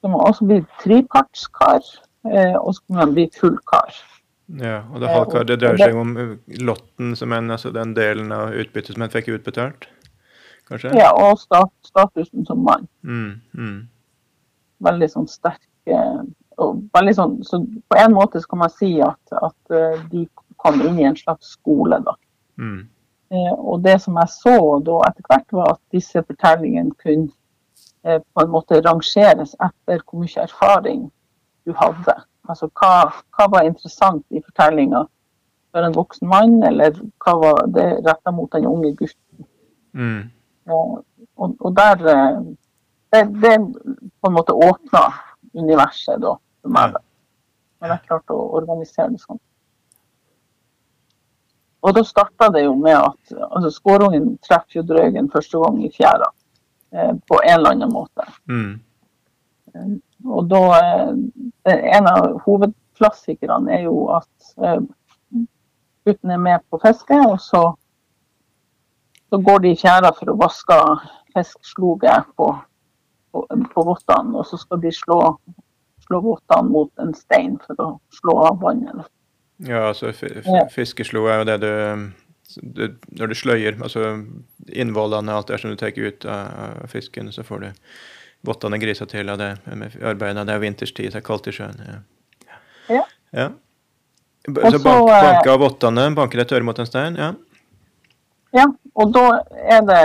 Så man også bli trepartskar. eh, og så kunne man bli fullkar. Ja, og det halvkar, det dreier seg om lotten, som en, altså den delen av utbyttet som en fikk utbetalt? Kanskje? Ja, og stat, statusen som mann. Mm, mm. Veldig sånn sterk eh, og veldig sånn, så På en måte så kan man si at, at eh, de kom inn i en slags skole, da. Mm. Eh, og det som jeg så da etter hvert, var at disse fortellingene kunne eh, på en måte rangeres etter hvor mye erfaring du hadde. Altså hva, hva var interessant i fortellinga for en voksen mann, eller hva var det retta mot den unge gutten. Mm. Og, og, og der eh, det, det på en måte åpna universet da for meg. Men jeg klarte å organisere det sånn. Og da starta det jo med at altså skårungen treffer jo Drøgen første gang i fjæra. Eh, på en eller annen måte. Mm. Eh, og da eh, En av hovedklassikerne er jo at eh, gutten er med på fiske, og så, så går de i tjæra for å vaske fisksloget på, på, på vottene. Og så skal de slå, slå vottene mot en stein for å slå av vannet. Ja, altså fiskeslo er jo det du, du Når du sløyer, altså innvollene og alt det som du tar ut av, fisken, så får du vottene grisa til av det med arbeidet. Det er vinterstid, det er kaldt i sjøen. Ja. Ja. ja. Så bank, eh, banke av vottene, banke det tørre mot en stein? Ja. Ja, og da er det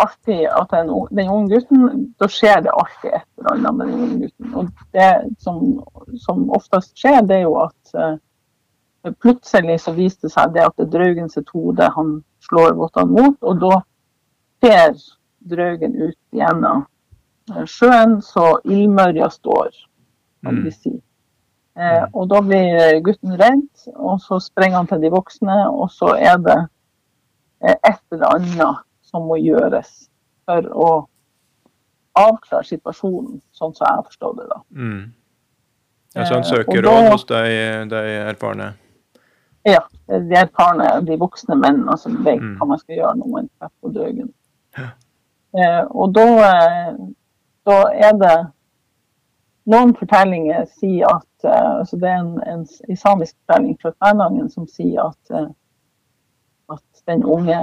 alltid at den, den unge gutten Da skjer det alltid et eller annet med den unge gutten. Og det som, som oftest skjer, det er jo at uh, plutselig så viser det seg det at det er Draugen sitt hode han slår vottene mot, og da ser Draugen ut gjennom eh, sjøen så ildmørja står, kan Mm. vi si. Uh, og da blir gutten redd, og så sprenger han til de voksne, og så er det et eller annet som må gjøres for å avklare situasjonen, sånn som jeg har forstått det. da. Mm. Ja, så han Eh, søker råd hos de, de erfarne? Ja, de erfarne, de voksne mennene som vet Mm. hva man skal gjøre når man treffer på døgn. Ja. Eh, og da, eh, da er det Noen fortellinger sier at eh, altså Det er en, en, en samisk fortelling fra Kvænangen som sier at, eh, den unge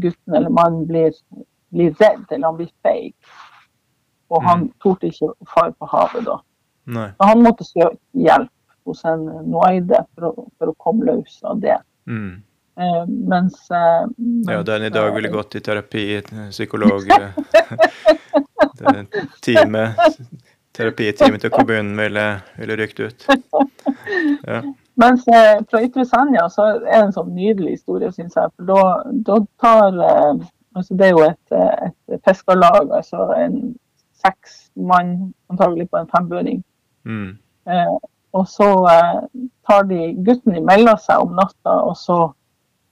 gutten eller mannen blir, blir redd, eller han blir feig. Og han Mm. torde ikke å fare på havet da. Nei. Så han måtte søke hjelp hos en noaide for å, for å komme løs av det. Mm. Eh, mens, eh, Ja, den i dag eh, ville gått i terapi, psykolog eh, det teamet, Terapiteamet til kommunen ville, ville rykt ut. Ja. Mens eh, fra Ytre Senja så er det en sånn nydelig historie, syns jeg. For da, da tar eh, altså Det er jo et, eh, et fiskerlag, altså en seks mann antagelig på en fembøring. Mm. Eh, og så eh, tar de gutten imellom seg om natta, og så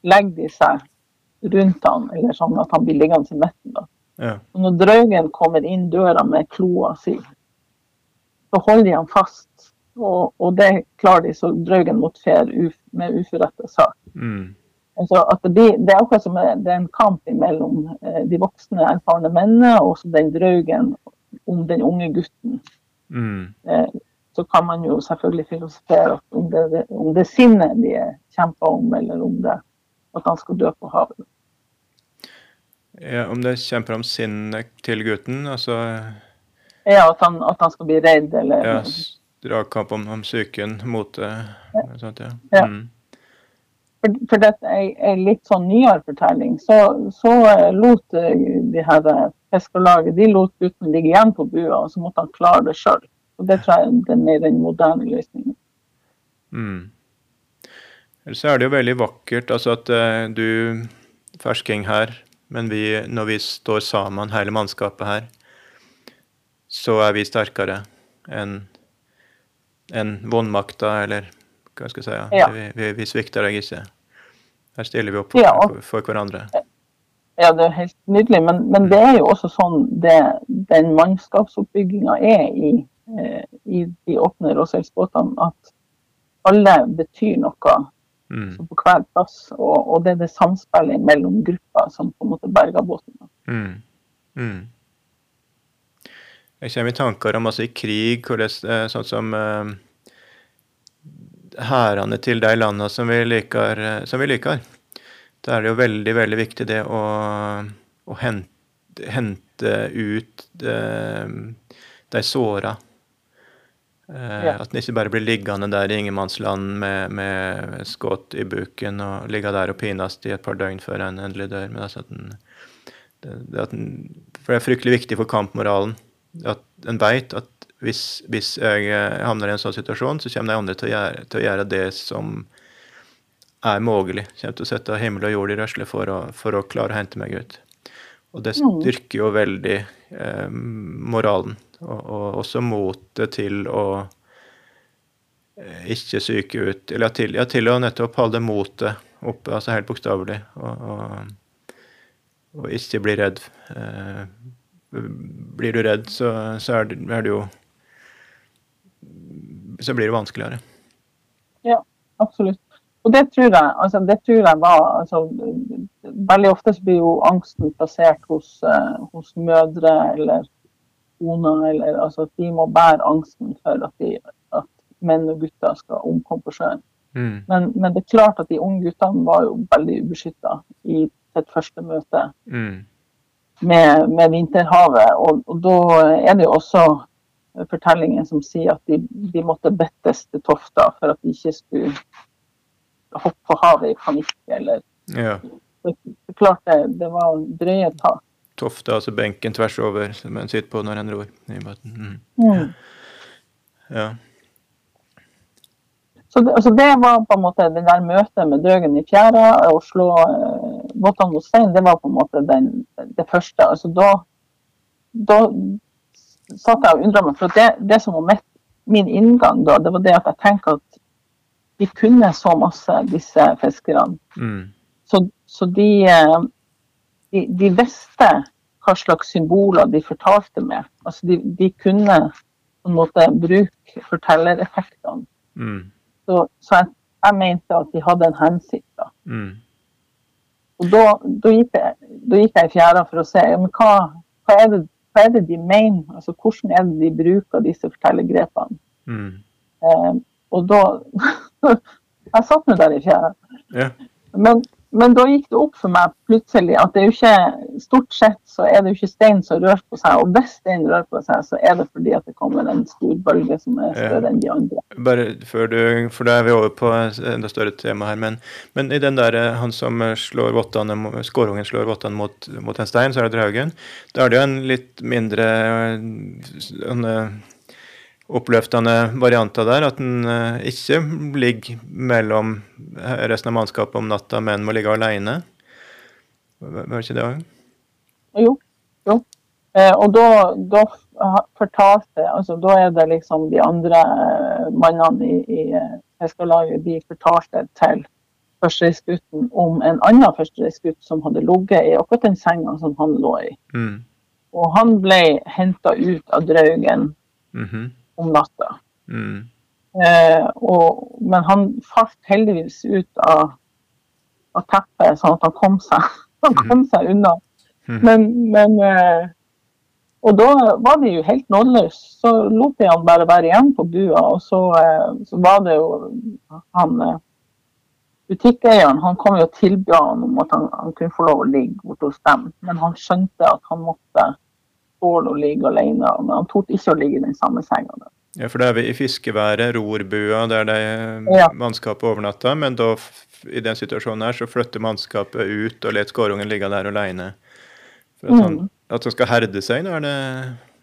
legger de seg rundt han, eller sånn at han blir liggende i midten. da. Ja. Og når Draugen kommer inn døra med kloa si, så holder de han fast. Og, og det klarer de så Draugen mot fer uf, med uforretta sak. Mm. Altså at det, blir, det er akkurat som det er en kamp mellom eh, de voksne, erfarne mennene og så den Draugen om den unge gutten. Mm. Eh, så kan man jo selvfølgelig filosofere om det, om det sinnet de kjemper om, eller om det at han skal dø på havet. Ja, om det kjemper om sinnet til gutten, altså Ja, at han, at han skal bli redd, eller ja, s- dragkamp om, om psyken, mote og sånt, ja. Ja. Mm. For, for dette er en litt sånn nyere fortelling, så, så eh, lot eh, de her eh, fiskerlaget de lot gutten ligge igjen på bua, og så måtte han klare det sjøl. Det tror jeg er den, mer den moderne løsningen. Mm. Ellers er det jo veldig vakkert altså at eh, du, fersking her, men vi, når vi står sammen, hele mannskapet her, så er vi sterkere enn enn vondmakta, eller hva skal jeg si, ja. Vi, vi, vi svikter deg ikke. Her stiller vi opp for, Ja. for, for hverandre. Ja, det er helt nydelig, men, men det er jo også sånn det, den mannskapsoppbygginga er i, eh, i de åpne råseilsbåtene, at alle betyr noe Mm. på hver plass, og, og det er det samspillet mellom grupper som på en måte berger båten. Mm. Mm. Jeg kommer i tanker om altså i krig, hvor det, eh, sånn som eh, hærene til de landene som vi liker. eh, Som vi liker. Da er det jo veldig, veldig viktig det å, å hente, hente ut de, de såra. Eh, Ja. At en ikke bare blir liggende der i ingenmannsland med, med skudd i buken og ligge der og pines i et par døgn før en endelig dør. Men altså at den, det, det at den, for det er fryktelig viktig for kampmoralen at en vet at hvis, hvis jeg eh, havner i en sånn situasjon, så kommer de andre til å gjøre, til å gjøre det som er mulig. Kommer til å sette himmel og jord i rørsle for, for å klare å hente meg ut. Og det Mm. styrker jo veldig eh, moralen, og, og også motet til å eh, ikke syke ut Eller til, ja, til å nettopp holde motet oppe, altså helt bokstavelig, og, og, og ikke bli redd. Eh, blir du redd, så, så er, det, er det jo Så blir det vanskeligere. Absolutt. Og det tror jeg, altså, det tror jeg var altså, Veldig ofte så blir jo angsten plassert hos, eh, hos mødre eller koner, eller altså at de må bære angsten for at, de, at menn og gutter skal omkomme på sjøen. Mm. Men, men det er klart at de unge guttene var jo veldig ubeskytta i sitt første møte Mm. Med, med Vinterhavet. Og, og da er det jo også fortellinger som sier at de, de måtte bettes til tofta for at de ikke skulle hoppe på havet i panikk. Eller, Ja. det, det klart det, det var drøye tak. Tofte, altså benken tvers over som en sitter på når en ror i båten. Mm. Mm. Ja. Så det, altså det var på en måte det der møtet med Drøgen i fjæra og slå eh, båtene mot stein, det var på en måte den, det første. Altså da, da satt jeg og undra meg, for det, det som var mitt, min inngang da, det var det at jeg tenker at de kunne så masse, disse fiskerne. Mm. Så, så de, eh, de, de visste hva slags symboler de fortalte med. Altså de, de kunne på en måte bruke fortellereffektene. Mm. Så, så jeg, jeg mente at de hadde en hensikt. da. Mm. Og da, da, gikk jeg, da gikk jeg i fjæra for å se ja, men hva, hva, er det, hva er det de mener. Altså, hvordan er det de bruker disse fortellergrepene. Mm. Eh, og da Jeg satt nå der i fjæra. Yeah. Men, men da gikk det opp for meg plutselig at det er jo ikke Stort sett så er det jo ikke stein som rører på seg. Og hvis stein rører på seg, så er det fordi at det kommer en stor bølge som er større enn de andre. Bare før du, for da er vi over på enda større tema her, men, men i den der, eh, han som slår vottene, skårungen slår vottene mot, mot en stein, så er det Draugen. Da er det jo en litt mindre en, sånn, eh, oppløftende varianter der, at den eh, ikke ligger mellom resten av mannskapet om natta, men må ligge alene. Var ikke det òg? Jo. jo. Eh, og da, da ha- fortalte altså Da er det liksom de andre eh, mannene i, i eh, fiskerlaget de fortalte til førstereisgutten om en annen førstereisgutt som hadde ligget i akkurat den senga som han lå i. Mm. Og han ble henta ut av Draugen Mhm. Om natta. Mm. Eh, og, men han falt heldigvis ut av, av teppet, sånn at han kom seg, han kom seg unna. Mm. Men, men eh, Og da var de jo helt nådeløse. Så lot de han bare være igjen på bua. Og så, eh, så var det jo han eh, Butikkeieren han kom jo og tilbød han om at han, han kunne få lov å ligge borte hos dem. Men han skjønte at han måtte tåle å ligge alene. Men han torde ikke å ligge i den samme senga. da. Ja, for da er vi i fiskeværet, rorbua, der det er Ja. mannskapet overnatter. Men da, i den situasjonen her, så flytter mannskapet ut og lar skårungen ligge der alene. For at, han, Mm. at han skal herde seg, da er det,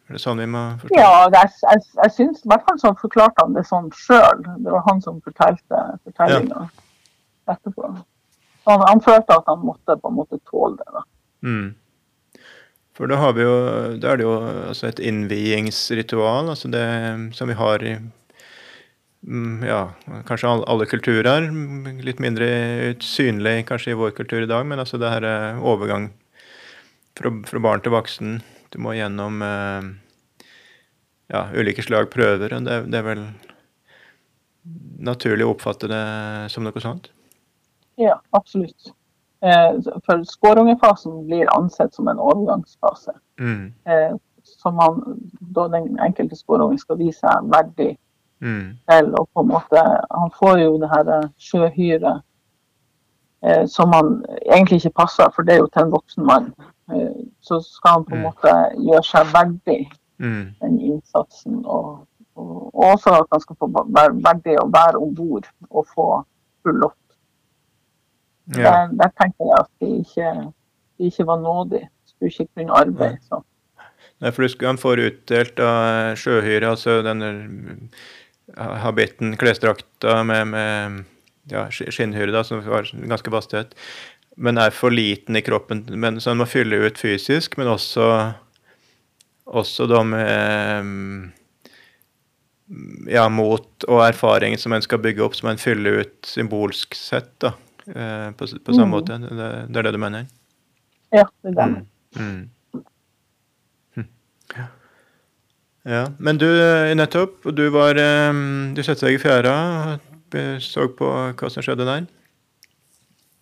er det sånn vi må forstå? Ja, jeg, jeg, jeg syns i hvert fall så forklarte han det sånn sjøl. Det var han som fortalte fortellinga etterpå. Så han, han følte at han måtte på en måte tåle det. da. Mm. For da jo, da er det jo altså et innviingsritual, altså det som vi har i mm, ja, kanskje all- alle kulturer. Litt mindre synlig kanskje i vår kultur i dag, men altså det her er overgang fra, fra barn til voksen. Du må gjennom eh, ja, ulike slag prøver. og Det, det er vel naturlig å oppfatte det som noe sånt? Ja, absolutt. Eh, for skårungefasen blir ansett som en overgangsfase. Mm. Eh, som han, da den enkelte skårungen skal vise seg verdig Mm. til Og på en måte Han får jo det her eh, sjøhyret som han egentlig ikke passer, for det er jo til en voksen mann. Så skal han på en Mm. måte gjøre seg verdig Mm. den innsatsen. Og, og, og også at han skal få være verdig å være om bord og få full lott. Ja. Der, der tenker jeg at de ikke, de ikke var nådige. Skulle ikke kunne arbeide. Så. Nei, for du han får utdelt av sjøhyre, altså denne eh, habitten, klesdrakta med, med ja, skinnhyre, da, som var ganske vassthet, men er for liten i kroppen. Men, så han må fylle ut fysisk, men også, også da med mm, ja, mot og erfaring som en skal bygge opp, som en fyller ut symbolsk sett, da, eh, på, på samme Mm. måte. Det, det er det du mener? Ja, det er det. Mm. Mm. Hm. Ja, men du, eh, nettopp, du var eh, Du satte deg i fjæra og så på hva som skjedde der?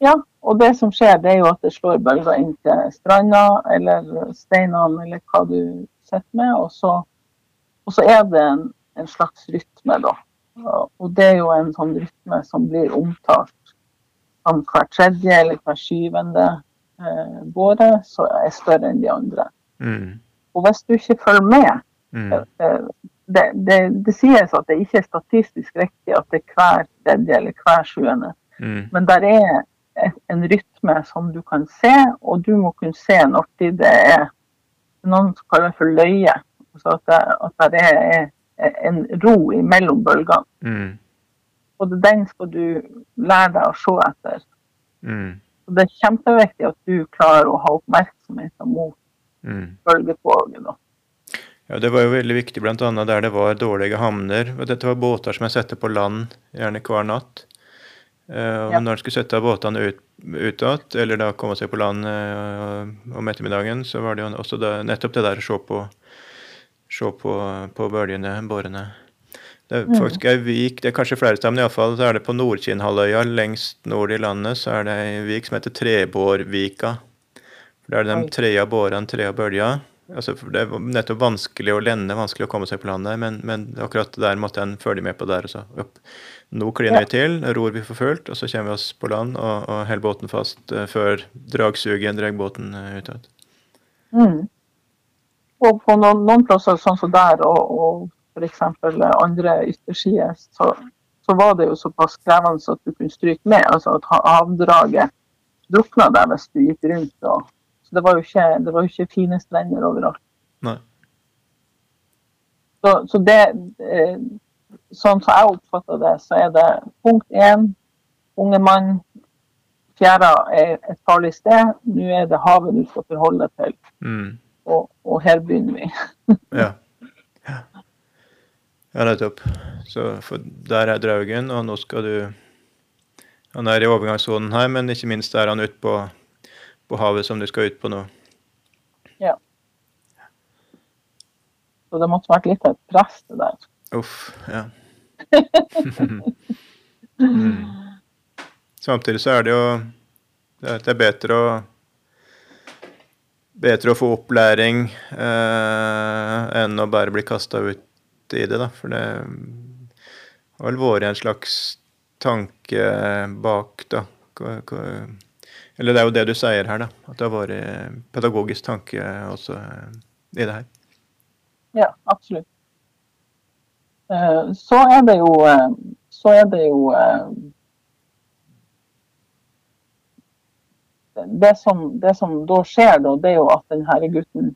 Ja, og det som skjer, det er jo at det slår bølger inn til stranda eller steinene eller hva du sitter med, og så, og så er det en, en slags rytme, da. Og det er jo en sånn rytme som blir omtalt som hver tredje eller hver syvende eh, båre, så er større enn de andre. Mm. Og hvis du ikke følger med, Mm. eh, det, det, det sies at det ikke er statistisk riktig at det er hver tredje eller hver sjuende. Mm. Men der er et, en rytme som du kan se, og du må kunne se når det er noen som kaller for løye. Altså at det, at det er, en ro imellom bølgene. Og den skal du lære deg å se etter. Mm. Og det er kjempeviktig at du klarer å ha oppmerksomheten mot Mm. bølgetoget. da. Ja, Det var jo veldig viktig bl.a. der det var dårlige havner. og Dette var båter som jeg setter på land gjerne hver natt. Eh, og Ja. Når en skulle sette båtene ut, ut igjen, eller da komme seg på land eh, om ettermiddagen, så var det jo også da, nettopp det der å se på, se på, på bølgene, bårene. Det er Mm. faktisk ei vik, det er kanskje flere steder, men iallfall så er det på Nordkinnhalvøya, lengst nord i landet, så er det ei vik som heter Trebårvika. Der er det de trea bårene, trea bølger. Altså, det er nettopp vanskelig å lende, vanskelig å komme seg på land der, men, men akkurat der måtte en følge med på der. Og så opp. Nå kliner vi til, ror vi for fullt, og så kommer vi oss på land og, og holder båten fast eh, før dragsuget drar båten uh, ut. Mm. Og på noen, noen plasser sånn som der, og, og f.eks. andre yttersider, så, så var det jo såpass krevende at du kunne stryke med. Altså at ha- havdraget drukna deg hvis du gikk rundt. Og, så det var jo ikke, det var jo ikke fine strender overalt. Nei. Så, så det eh, Sånn som jeg oppfatter det, så er det punkt én unge mann. Fjæra er et farlig sted. Nå er det havet du skal forholde deg til. Mm. Og, og her begynner vi. Ja. Ja, nettopp. Så der er Draugen, og nå skal du Han er i overgangssonen her, men ikke minst er han ute på, på havet som du skal ut på nå. Ja. Så det måtte vært litt av et press det der. Uff, ja. mm. Samtidig så er det jo det det er bedre å bedre å få opplæring eh, enn å bare bli kasta ut i det, da. For det har vel vært en slags tanke bak, da. Eller det er jo det du sier her, da. At det har vært pedagogisk tanke også eh, i det her. Ja, absolutt. Eh, Så er det jo eh, Så er det jo det som, det som da skjer, da, det er jo at denne gutten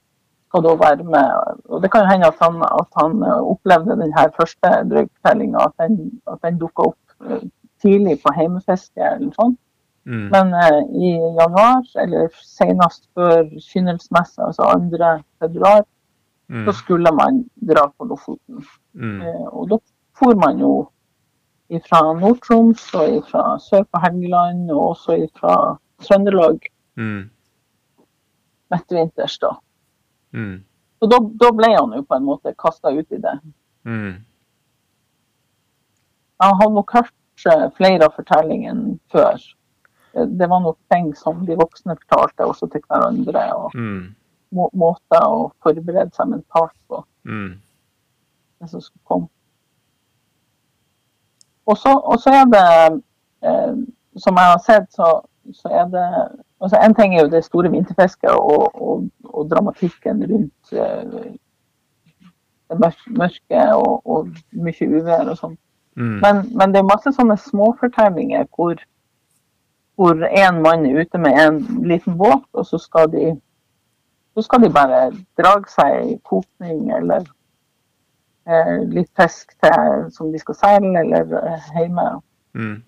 skal da være med. og Det kan jo hende at han, at han eh, opplevde den her første drøyfortellinga, at den, at den dukka opp eh, tidlig på heimefiske eller sånn. Mm. Men eh, i januar, eller senest før kynnelsmessa, altså 2. februar, Mm. så skulle man dra på Lofoten. Mm. Eh, og da for man jo fra Nord-Troms og fra sør på Helgeland, og også fra Trøndelag Mm. midtvinters. da. Mm. Så da, da ble han jo på en måte kasta ut i det. Mm. Han hadde nok hørt eh, flere av fortellingene før. Det, det var nok ting som de voksne fortalte også til hverandre, og Mm. må, måter å forberede seg mentalt på Mm. det som skulle komme. og så er det, eh, som jeg har sett, så, så er det altså En ting er jo det store vinterfisket og, og, og, dramatikken rundt uh, det mørke og, og mye uvær og sånn. Mm. Men, men, det er masse sånne småfortellinger hvor, hvor en mann er ute med en liten båt, og så skal de så skal de bare drage seg i kokning eller eh, litt fisk til, som de skal seile, eller eh, hjemme. Mm.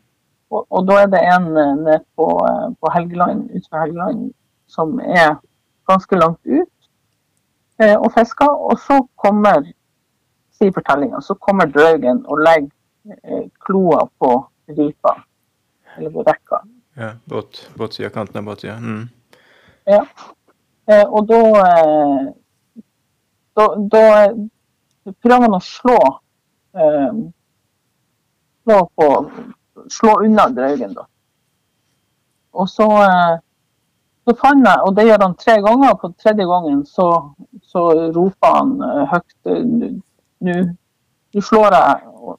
Og, og, da er det en eh, nede på, eh, på Helgeland, utenfor Helgeland som er ganske langt ut eh, og fisker. Og så kommer, sier fortellinga, så kommer draugen og legger eh, kloa på ripa, eller på rekka. Ja, båt, båtsida, kanten av båtsida. Mm. Ja. Eh, og da, eh, da, da prøver han å slå slå, på, slå unna draugen, da. Og så, så fant jeg, og det gjør han tre ganger, og på tredje gangen så, så roper han høyt Nå slår jeg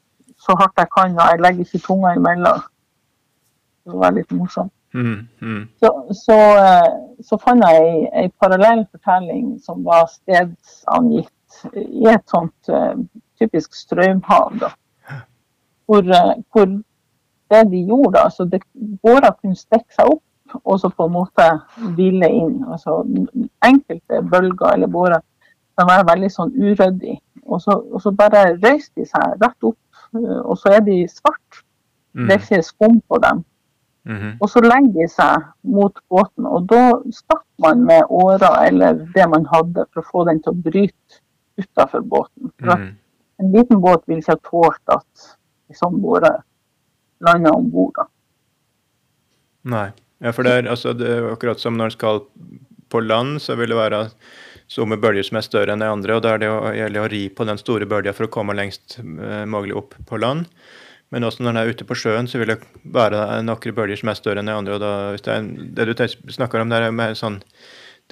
så hardt jeg kan, og jeg legger ikke tunga imellom. Det var litt morsomt. Mm, mm. Så, så, eh, så, fant jeg ei parallell fortelling som var stedsangitt i et sånt uh, typisk strømhav. Da. Hvor, uh, hvor, det de gjorde, altså det, båra kunne stikke seg opp og så på en måte hvile inn. Altså, enkelte bølger eller bårer kan være veldig sånn uryddig. Og så, og så bare røyser de seg rett opp, og så er de svart. Mm. Det er ikke skum på dem. Mm -hmm. Og så legger de seg mot båten, og da starter man med åra eller det man hadde, for å få den til å bryte utafor båten. For mm. En liten båt vil ikke ha tålt at en sånn båre lander om bord. Nei. Ja, for det er, altså, det er akkurat som når en skal på land, så vil det være somme bølger som er større enn de andre. og Da er det å, ri på den store bølga for å komme lengst uh, mulig opp på land. Men også når den er ute på sjøen, så vil det være noen bølger som er større enn de andre. og da, hvis Det, er, det du snakker om, der, er mer sånn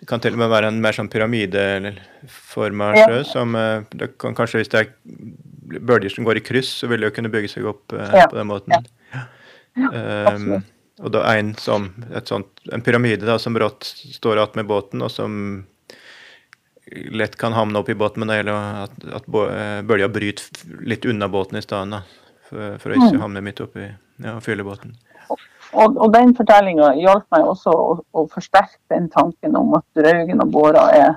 det kan til og med være en mer sånn pyramideforma sjø. Ja. som eh, det kan Kanskje hvis det er bølger som går i kryss, så vil det jo kunne bygge seg opp eh, ja. på den måten. Ja. Um, og da en, som, sånt, en pyramide da, som brått står igjen med båten, og som lett kan havne opp i båten, men det gjelder at, at bølga bryter litt unna båten i stedet for, for å ikke mm. havne midt oppi ja, fyllebåten. Og, og den fortellinga hjalp meg også å, å, forsterke den tanken om at Draugen og Båra er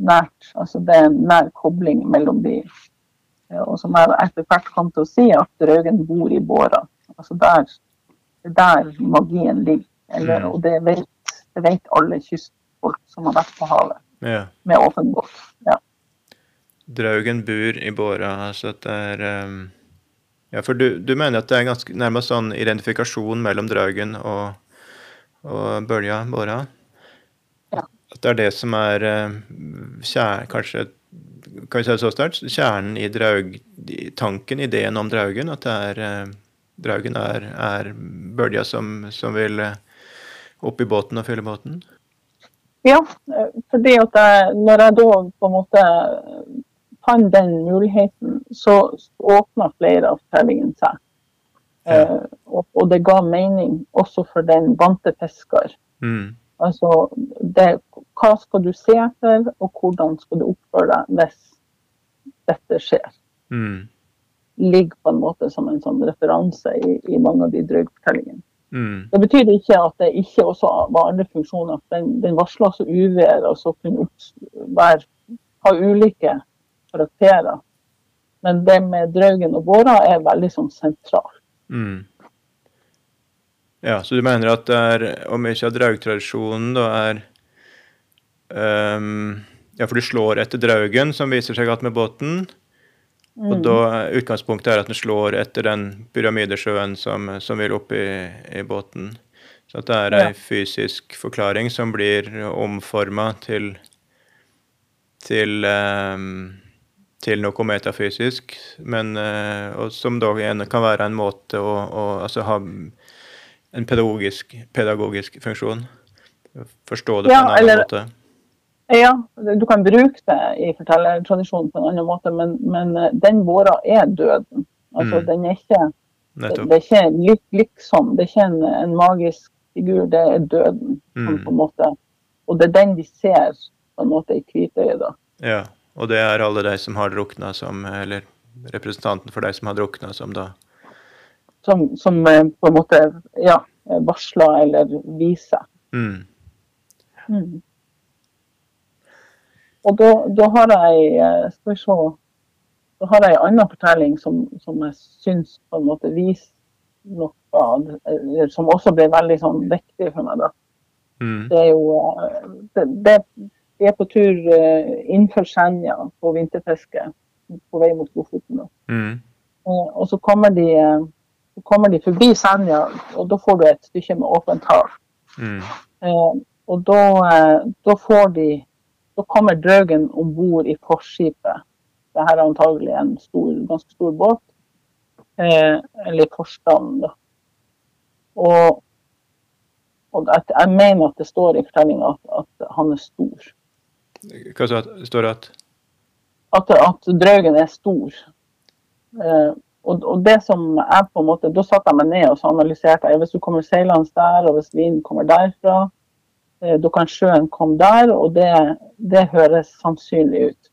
nært. Altså det er en nær kobling mellom de. Og som jeg etter hvert kom til å si, at Draugen bor i Båra. Altså der, det der magien ligger. Eller, mm. Og det vet, det vet, alle kystfolk som har vært på havet ja. med åpen båt. Ja. Draugen bor i Båra, altså det er um ja, for du, du, mener at det er ganske nærmest sånn identifikasjon mellom Draugen og, og Bølja Båra? Ja. At det er det som er uh, kjær, kanskje kan vi si det så sterkt, kjernen i draug, tanken, ideen om Draugen? At det er uh, Draugen er, er bølja som, som vil uh, opp i båten og fylle båten? Ja, fordi at jeg, når jeg da på en måte fant den muligheten, så åpna flere av fortellingene seg. Ja. Eh, og, og, det ga mening også for den vante fisker. Mm. Altså, det, hva skal du se etter, og hvordan skal du oppføre deg hvis dette skjer? Mm. Ligger på en måte som en sånn referanse i, i mange av de drøyfortellingene. Mm. Det betyr ikke at det ikke også var andre funksjoner. Den, den varsla så uvær og så kunne være, ha ulike karakterer. Men det med Draugen og Båra er veldig sånn sentralt. Mm. Ja, så du mener at det er, om ikke draugtradisjonen da er um, Ja, for du slår etter draugen, som viser seg igjen med båten. Mm. Og da utgangspunktet er at den slår etter den pyramidesjøen som, som vil opp i, i båten. Så at det er ei ja. fysisk forklaring som blir omforma til til um, til noe metafysisk, men, uh, som da kan være en måte å, å altså ha en pedagogisk, pedagogisk, funksjon. Forstå det ja, på en annen eller, måte. Ja, du kan bruke det i fortellertradisjonen på en annen måte, men, men eh, den våra er døden. Altså, mm. den, er ikke, Det, det er ikke lik, liksom, det er ikke en, en magisk figur, det er døden. Som Mm. på en måte, og det er den de ser på en måte i hvitøyet. da. Ja. Og det er alle de som har drukna som Eller representanten for de som har drukna, som da Som, som eh, på en måte ja, varsler eller viser. mm. Mm. Og da, da har jeg eh, Skal vi se Da har jeg en annen fortelling som, som jeg syns på en måte viser noe Som også ble veldig sånn viktig for meg. da. Mm. Det er jo eh, det, det, Vi er på tur eh, innenfor Senja på vinterfiske på vei mot Lofoten. Mm. Eh, Og så kommer de, eh, så kommer de forbi Senja, og da får du et stykke med åpent hav. Mm. Og da, da får de Da kommer Draugen om bord i forskipet. Dette er antagelig en stor, ganske stor båt. Eh, eller forstanden, da. Og, og at, jeg mener at det står i fortellinga at, at han er stor. Hva? Står det at At, at Draugen er stor. Eh, og, og det som jeg på en måte, Da satte jeg meg ned og så analyserte jeg, hvis du kommer seilende der, og hvis vinden kommer derfra, eh, da kan sjøen komme der, og det, det høres sannsynlig ut.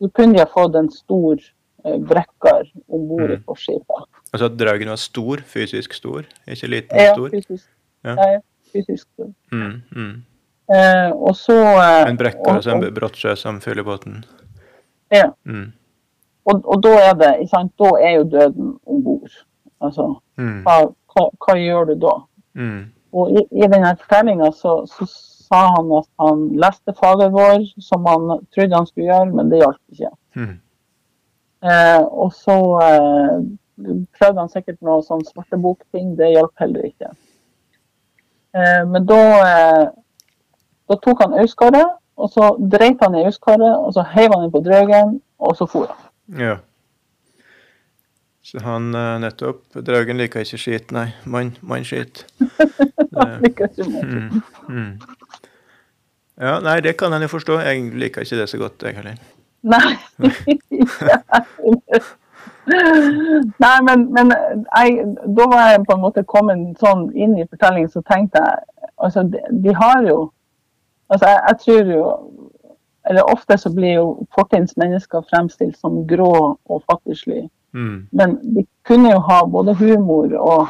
Så kunne de ha fått en stor eh, brekker om bord i på skipet. Altså at Draugen var stor, fysisk stor, ikke liten, Ja, stor? fysisk. Ja. Ja, fysisk stor. Mm, mm. Eh, og så eh, En brekk, altså en brått brottsjø som fyller båten. Ja. Mm. Og, og da er det, ikke sant, da er jo døden om bord. Altså, Mm. hva, hva, hva gjør du da? Mm. Og i, i denne fortellinga så, så sa han at han leste faget vår, som han trodde han skulle gjøre, men det hjalp ikke. Mm. Eh, og så eh, prøvde han sikkert noe sånn svartebokting, det hjalp heller ikke. Eh, men da, eh, da tok han auskaret, og så dreit han i auskaret, og så heiv han inn på Draugen, og så for han. Ja. Så han eh, nettopp Draugen liker ikke skit, nei. Mann man skit. Han liker ikke mann. Mm. Mm. Ja, nei, det kan en jo forstå. Jeg liker ikke det så godt, jeg heller. Nei. Nei, men, men jeg, da var jeg på en måte kommet sånn inn i fortellingen, så tenkte jeg altså, de, de har jo altså, jeg, jeg tror jo Eller ofte så blir jo fortidens mennesker fremstilt som grå og fattigslige. Mm. Men de kunne jo ha både humor og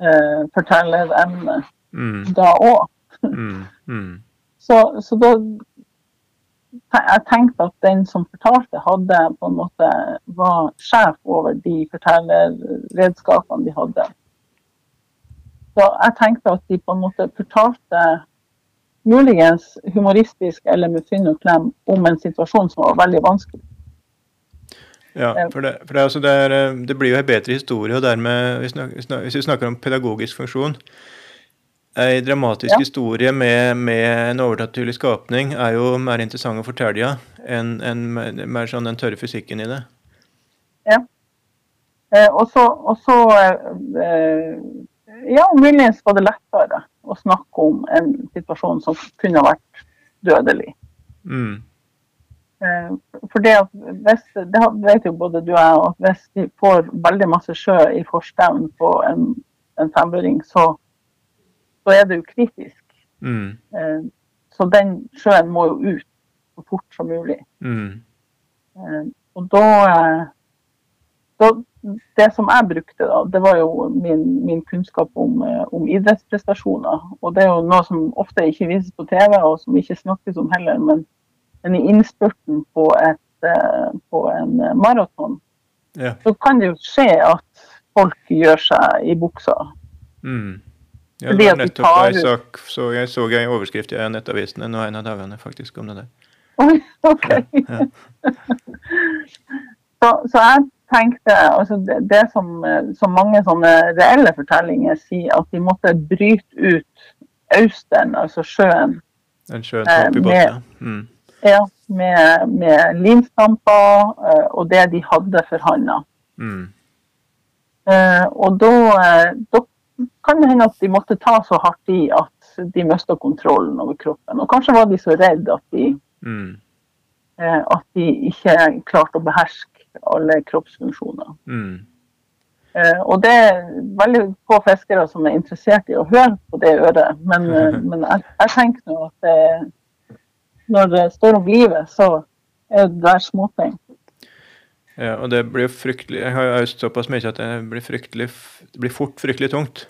eh, fortellerevne Mm. da òg. Mm. Mm. Så, så da jeg tenkte at den som fortalte, hadde på en måte var sjef over de fortellerredskapene de hadde. Så jeg tenkte at de på en måte fortalte muligens humoristisk eller med fynn og klem om en situasjon som var veldig vanskelig. Ja, for, det, for det, altså det, er, eh, det blir jo en bedre historie, og dermed, hvis, vi snakker om pedagogisk funksjon Ei dramatisk Ja. historie med, med en overnaturlig skapning er jo mer interessant å fortelle ja, enn en, mer sånn den tørre fysikken i det. Eh, og så, og så eh, Ja, muligens var det lettere å snakke om en situasjon som kunne vært dødelig. Mm. Eh, For det, hvis, det vet jo både du og jeg, at hvis de får veldig masse sjø i forstauen på en, en femøring, så, så er det jo kritisk. Mm. Eh, Så den sjøen må jo ut så fort som mulig. Mm. Eh, Og da, da Det som jeg brukte, da, det var jo min, min kunnskap om, eh, om idrettsprestasjoner. Og det er jo noe som ofte ikke vises på TV, og som ikke snakkes om heller. Men, men i innspurten på, et, eh, på en eh, maraton, Ja. så kan det jo skje at folk gjør seg i buksa. Mm. Ja, det var nettopp ei sak så jeg så ei overskrift i Nettavisen nå en av dagene faktisk om det der. Oi, OK. Ja. så, så jeg tenkte altså det, det som, eh, som mange sånne reelle fortellinger sier, at de måtte bryte ut austeren, altså sjøen, Den sjøen Eh, med- Mm. ja, med, med limstamper eh, og det de hadde for handa. Mm. Eh, og da, eh, da kan det hende at de måtte ta så hardt i at de mista kontrollen over kroppen. Og kanskje var de så redde at de, Mm. eh, at de ikke klarte å beherske alle kroppsfunksjoner. Mm. Eh, og det er veldig få fiskere som er interessert i å høre på det øret. Men, eh, men jeg, jeg, tenker nå at det, når det står om livet, så er det der småting. Ja, og det blir fryktelig Jeg har øst såpass mye at det blir, fryktelig, det blir fort fryktelig tungt.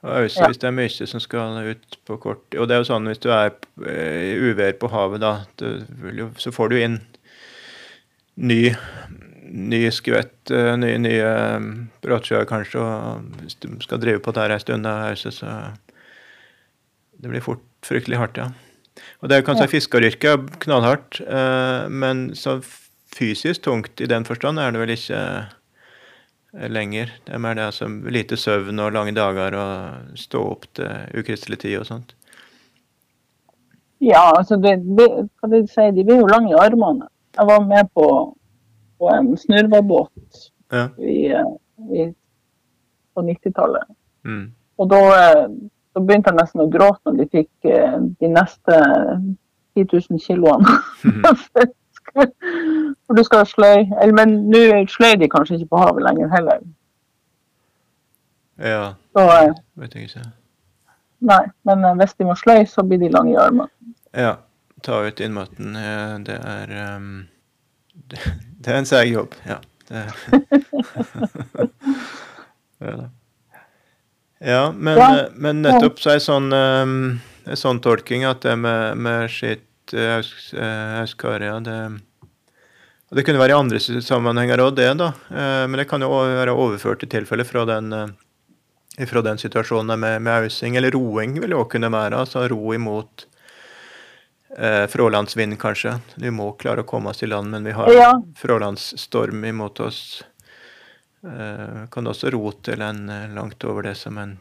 Og øse ja. hvis det er mye som skal ut på kort Og det er jo sånn hvis du er i uvær på havet, da, jo, så får du inn ny ny skvett, eh, nye, nye eh, kanskje, og hvis du skal drive på der ei stund, så det blir fort fryktelig hardt, ja. Og det er kanskje ja. fiskeryrket knallhardt, eh, men så fysisk tungt i den forstand er det vel ikke lenger. Det er mer det altså lite søvn og lange dager og stå opp til ukristelig tid og sånt. Ja, altså det, det, hva de si, de blir jo lange i armene. Jeg var med på på en snurvebåt ja. i, eh, i, på 90-tallet. Mm. Og da, eh, da, begynte jeg nesten å gråte når de fikk eh, de neste 10 000 kiloene. Mm. For du skal sløy. Men nå sløy de kanskje ikke på havet lenger heller. Ja, så, vet jeg ikke. Nei, men hvis de må sløy, så blir de lange i armene. Ja. Ta ut innmaten. Det er um det, det er en seig jobb, ja. ja, men, ja. men, nettopp så er sånn, um, sånn tolking at det med, med skitt uh, Auskaria det, det kunne være i andre sammenhenger òg, det, da. Uh, men det kan jo være overført i tilfelle fra den uh, fra den situasjonen med, med ausing, eller roing vil det òg kunne være. altså Ro imot eh, frålandsvind, kanskje. Vi må klare å komme oss i land, men vi har ja. frålandsstorm imot oss. Eh, kan også rote eller en eh, langt over det som en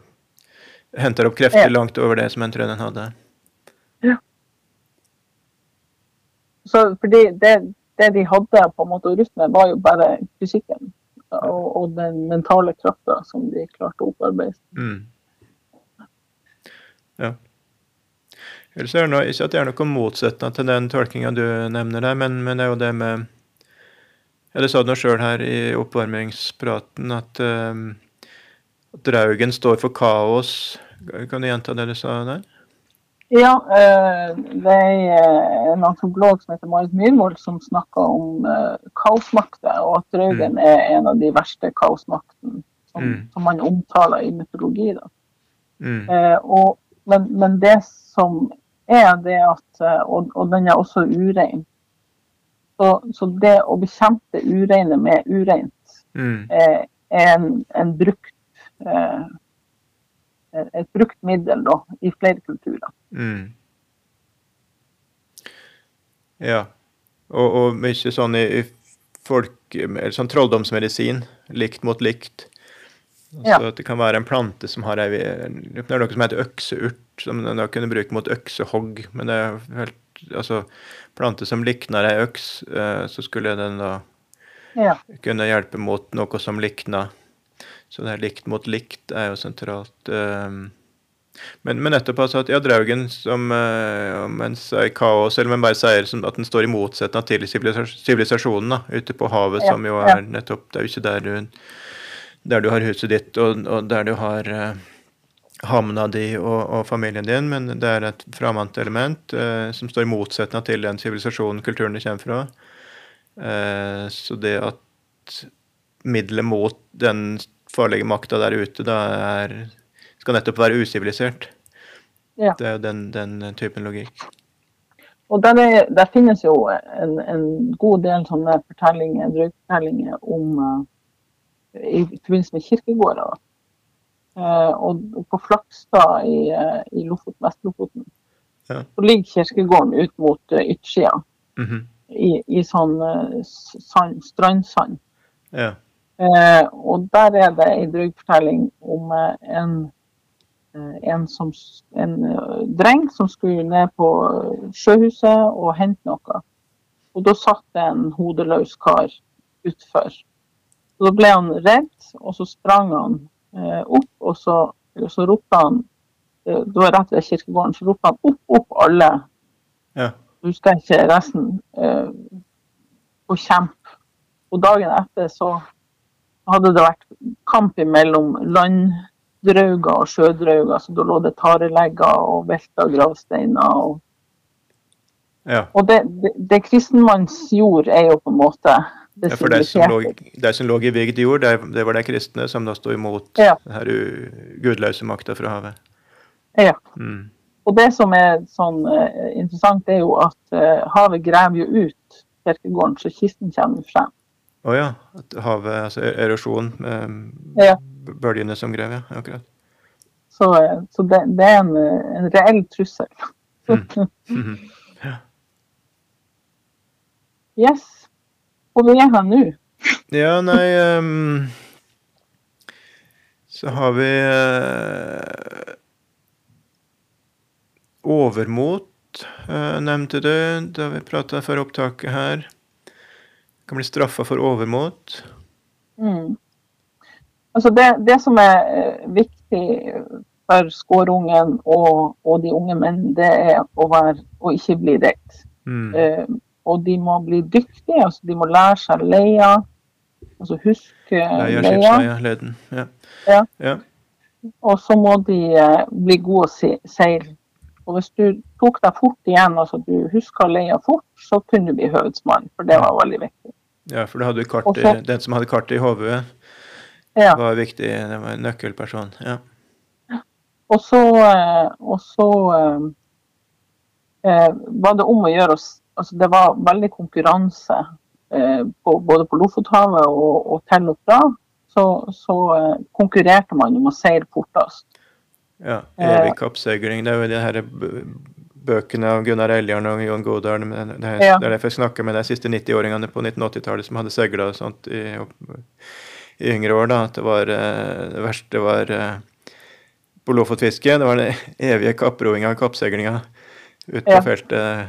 Henter opp krefter ja. langt over det som en trønder hadde. Ja. Så fordi det, det, de hadde på en måte å rutte med, var jo bare fysikken og, og den mentale krafta som de klarte å opparbeide. Mm. Ja. Ellers er det noe, ikke at det er noe motsetning til den tolkinga du nevner der, men, men, det er jo det med ja, Det sa du nå sjøl her i oppvarmingspraten, at, uh, at Draugen står for kaos. Kan du gjenta det du sa der? Ja, uh, det er eh, en antropolog som heter Marit Myhrvold som snakker om uh, kaosmakter, og at Draugen mm. er en av de verste kaosmaktene som, mm. som, man omtaler i mytologi. Mm. Og, men, men det som er det at eh, Og, og den er også urein. Så, så, det å bekjempe ureine med ureint mm. er, er en, en, brukt eh, et brukt middel da, i flere kulturer. Mm. Ja. Og, og mye sånn i, i folk, sånn trolldomsmedisin, likt mot likt. Altså ja. at det kan være en plante som har ei Det er noe som heter økseurt, som da kunne bruke mot øksehogg. Men det er helt Altså, plante som likner ei øks, eh, så skulle den da ja. kunne hjelpe mot noe som likner. Så det er likt mot likt er jo sentralt. Eh, men, men nettopp altså at ja, Draugen som uh, mens er kaos, eller men bare sier at den står i motsetning til sivilisasjonen ute på havet, ja, som jo er nettopp Det er jo ikke der du der du har huset ditt, og, og der du har uh, havna di og, og, familien din, men det er et framant element uh, som står i motsetning til den sivilisasjonen kulturen du kommer fra. Uh, så det at middelet mot den farlige makta der ute da er, skal nettopp være usivilisert. Ja. Det er den, den, typen logikk. Og der, er, der finnes jo en, en, god del sånne fortellinger, drøyfortellinger om i forbindelse med kirkegårder. Eh, og på Flakstad i, eh, i Lofoten, Vest-Lofoten ja. så ligger kirkegården ut mot uh, yttersida. Mm -hmm. I, I, sånn sand, strandsand. Ja. Eh, og der er det ei drøyfortelling om uh, en, en, som, en dreng som skulle ned på sjøhuset og hente noe. Og da satt det en hodeløs kar utfor så da ble han redd, og så sprang han eh, opp, og så, så ropte han eh, Det var rett ved kirkegården, så ropte han opp, opp alle. Ja. Husker ikke resten. Eh, og kjemp. Og dagen etter så hadde det vært kamp mellom landdrauger og sjødrauger. Så da lå det tarelegger og velta gravsteiner. Og, Ja. og det, det, det kristenmanns jord er jo på en måte ja, for de som, lå, de som lå i vigd jord, det, det var de kristne som da sto imot Ja. den her gudløse makta fra havet. Ja. Mm. Og det som er sånn eh, interessant, er jo at uh, havet graver jo ut kirkegården, så kisten kommer frem. Å ja. At havet, altså er- erosjon, med Ja. bølgene som grev, ja. Akkurat. Så, eh, så det, det er en, eh, en reell trussel. ja Yes. Vi er her nå? Ja, nei Um, Så har vi uh, Overmot, uh, nevnte du da vi prata før opptaket her. Kan bli straffa for overmot. Mm. Altså det, det som er eh, viktig for skårungen og, og de unge menn, det er å, være, å ikke bli redd. Mm. Og de må bli dyktige, altså de må lære seg leia. Altså huske Leia, leia. leden. Ja. Ja. ja. Og så må de eh, bli gode å seile. Og hvis du tok deg fort igjen, altså du huska leia fort, så kunne du bli høvedsmann, for det var veldig viktig. Ja, for kart så- den som hadde kartet i hodet, Ja. var viktig. Det var en nøkkelperson. Ja. Og så, eh, og så eh, eh, var det om å gjøre oss Altså det var veldig konkurranse eh, på, både på Lofothavet og, og til og fra. Så, så eh, konkurrerte man om å seile fortest. ja. Eh. Evig kappseiling. Det er jo de her bøkene av Gunnar Eljarn og Jon Godal. Det, er- Ja. det er derfor jeg snakker med de siste 90-åringene på 1980-tallet som hadde seila og sånt i, i yngre år. da, At det var eh, det verste var eh, på Lofotfiske. Det var den evige kapproinga og kappseilinga ute på Ja. feltet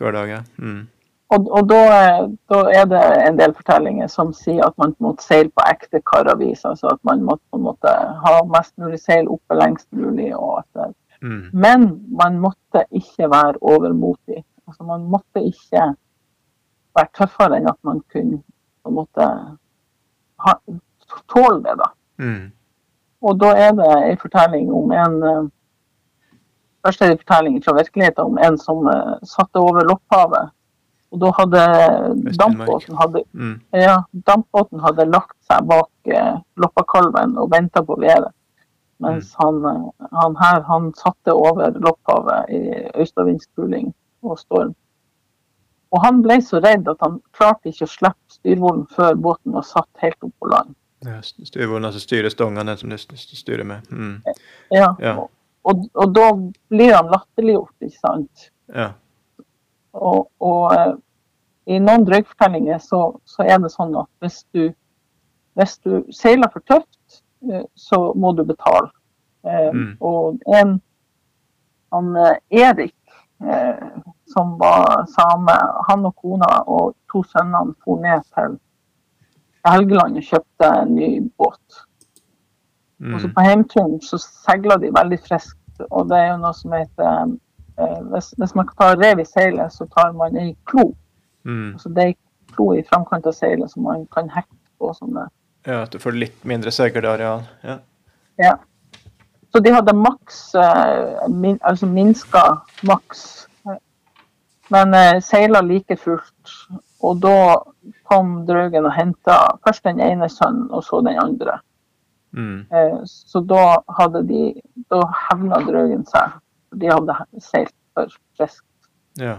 hver dag. Ja. Mm. Og, og da, eh, da er det en del fortellinger som sier at man måtte seile på ekte karavis. Altså at man måtte på en måte ha mest mulig seil oppe lengst mulig. og at Mm. Men man måtte ikke være overmotig. Altså, man måtte ikke være tøffere enn at man kunne på en måte ha, tåle det. da. Mm. Og da er det en fortelling om en en fra virkeligheten om en som uh, satte over Lopphavet. Og da hadde dampbåten hadde, Mm. ja, dampbåten hadde lagt seg bak uh, Loppakalven og venta på været. Mens han, eh, han her han satte over Lopphavet i østavindskuling og storm. Og han ble så redd at han klarte ikke å slippe styrvolen før båten var satt helt opp på land. Ja, Styrvolen, altså styrestonga, den som du styrer med. Mm. Ja. Ja. Og, og da blir han latterliggjort, ikke sant. Ja. Og, og eh, i noen drøyfortellinger så, så er det sånn at hvis du, hvis du seiler for tøft, eh, så må du betale. Eh, Mm. Og en han Erik, som var same, han og kona og to sønnene for ned til Helgeland og kjøpte en ny båt. Og så Mm. på heimturen så seiler de veldig friskt, og det er jo noe som heter eh, hvis, hvis man tar rev i seilet, så tar man ei klo. Mm. Altså det er ei klo i framkant av seilet som man kan hekte på. sånne. ja, at du får litt mindre seilerareal. Ja. Ja. Så de hadde maks, eh, min, altså minska maks, men eh, seila like fullt. Og da kom Draugen og henta først den ene sønnen, og så den andre. Mm. Eh, Så da hadde de Da hevna Draugen seg. De hadde seilt for friskt. ja.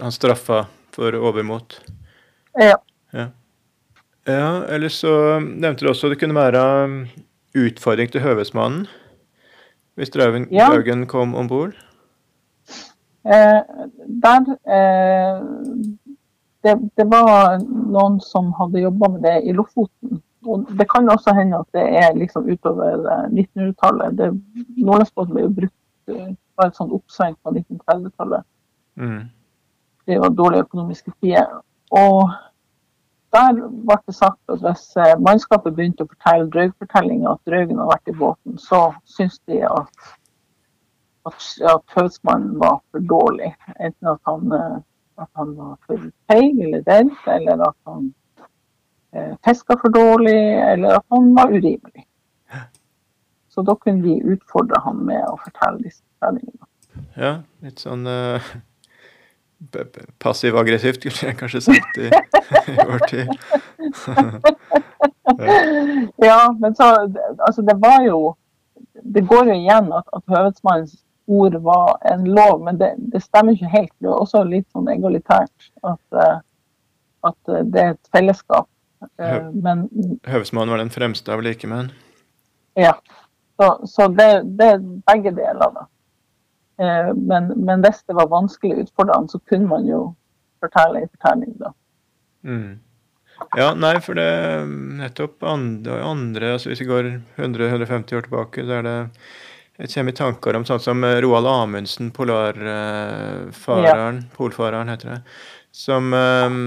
Han straffa for overmot. Ja. Ja, eller så nevnte du også det kunne være um, utfordring til høvesmannen hvis Draugen, Ja. Draugen kom om bord. Eh, der eh, det, det var noen som hadde jobba med det i Lofoten. Og det kan også hende at det er liksom utover eh, 1900-tallet. Det- Nordlandsbåten ble jo brukt eh, var et sånt oppsving på 1930-tallet. Mm. Det var dårlige økonomiske tider. Og der ble det sagt at hvis eh, mannskapet begynte å fortelle drøgfortellinger, at drøgen har vært i båten, så syns de at, at, at høvdsmannen var for dårlig. Enten at han, eh, at han var for feig eller redd, eller at han eh, fiska for dårlig, eller at han var urimelig. Så da kunne vi utfordre han med å fortelle disse fortellingene. Ja, litt sånn uh, passiv-aggressivt, kunne jeg kanskje sagt i, i vår tid. ja, men så Altså, det var jo Det går jo igjen at, at høvedsmannens ord var en lov, men det, det, stemmer ikke helt. Det er også litt sånn egalitært at, uh, at det er et fellesskap. Uh, men Høvesmannen var den fremste av likemenn? Ja. Så, så det, det, er begge deler, da. Eh, men, men, hvis det var vanskelig utfordrende, så kunne man jo fortelle en fortelling, da. Mm. Ja, nei, for det nettopp andre, andre altså Hvis vi går 100-150 år tilbake, så er det Jeg kommer i tanker om sånn som Roald Amundsen, polarfareren, ja. polfareren heter det, som um,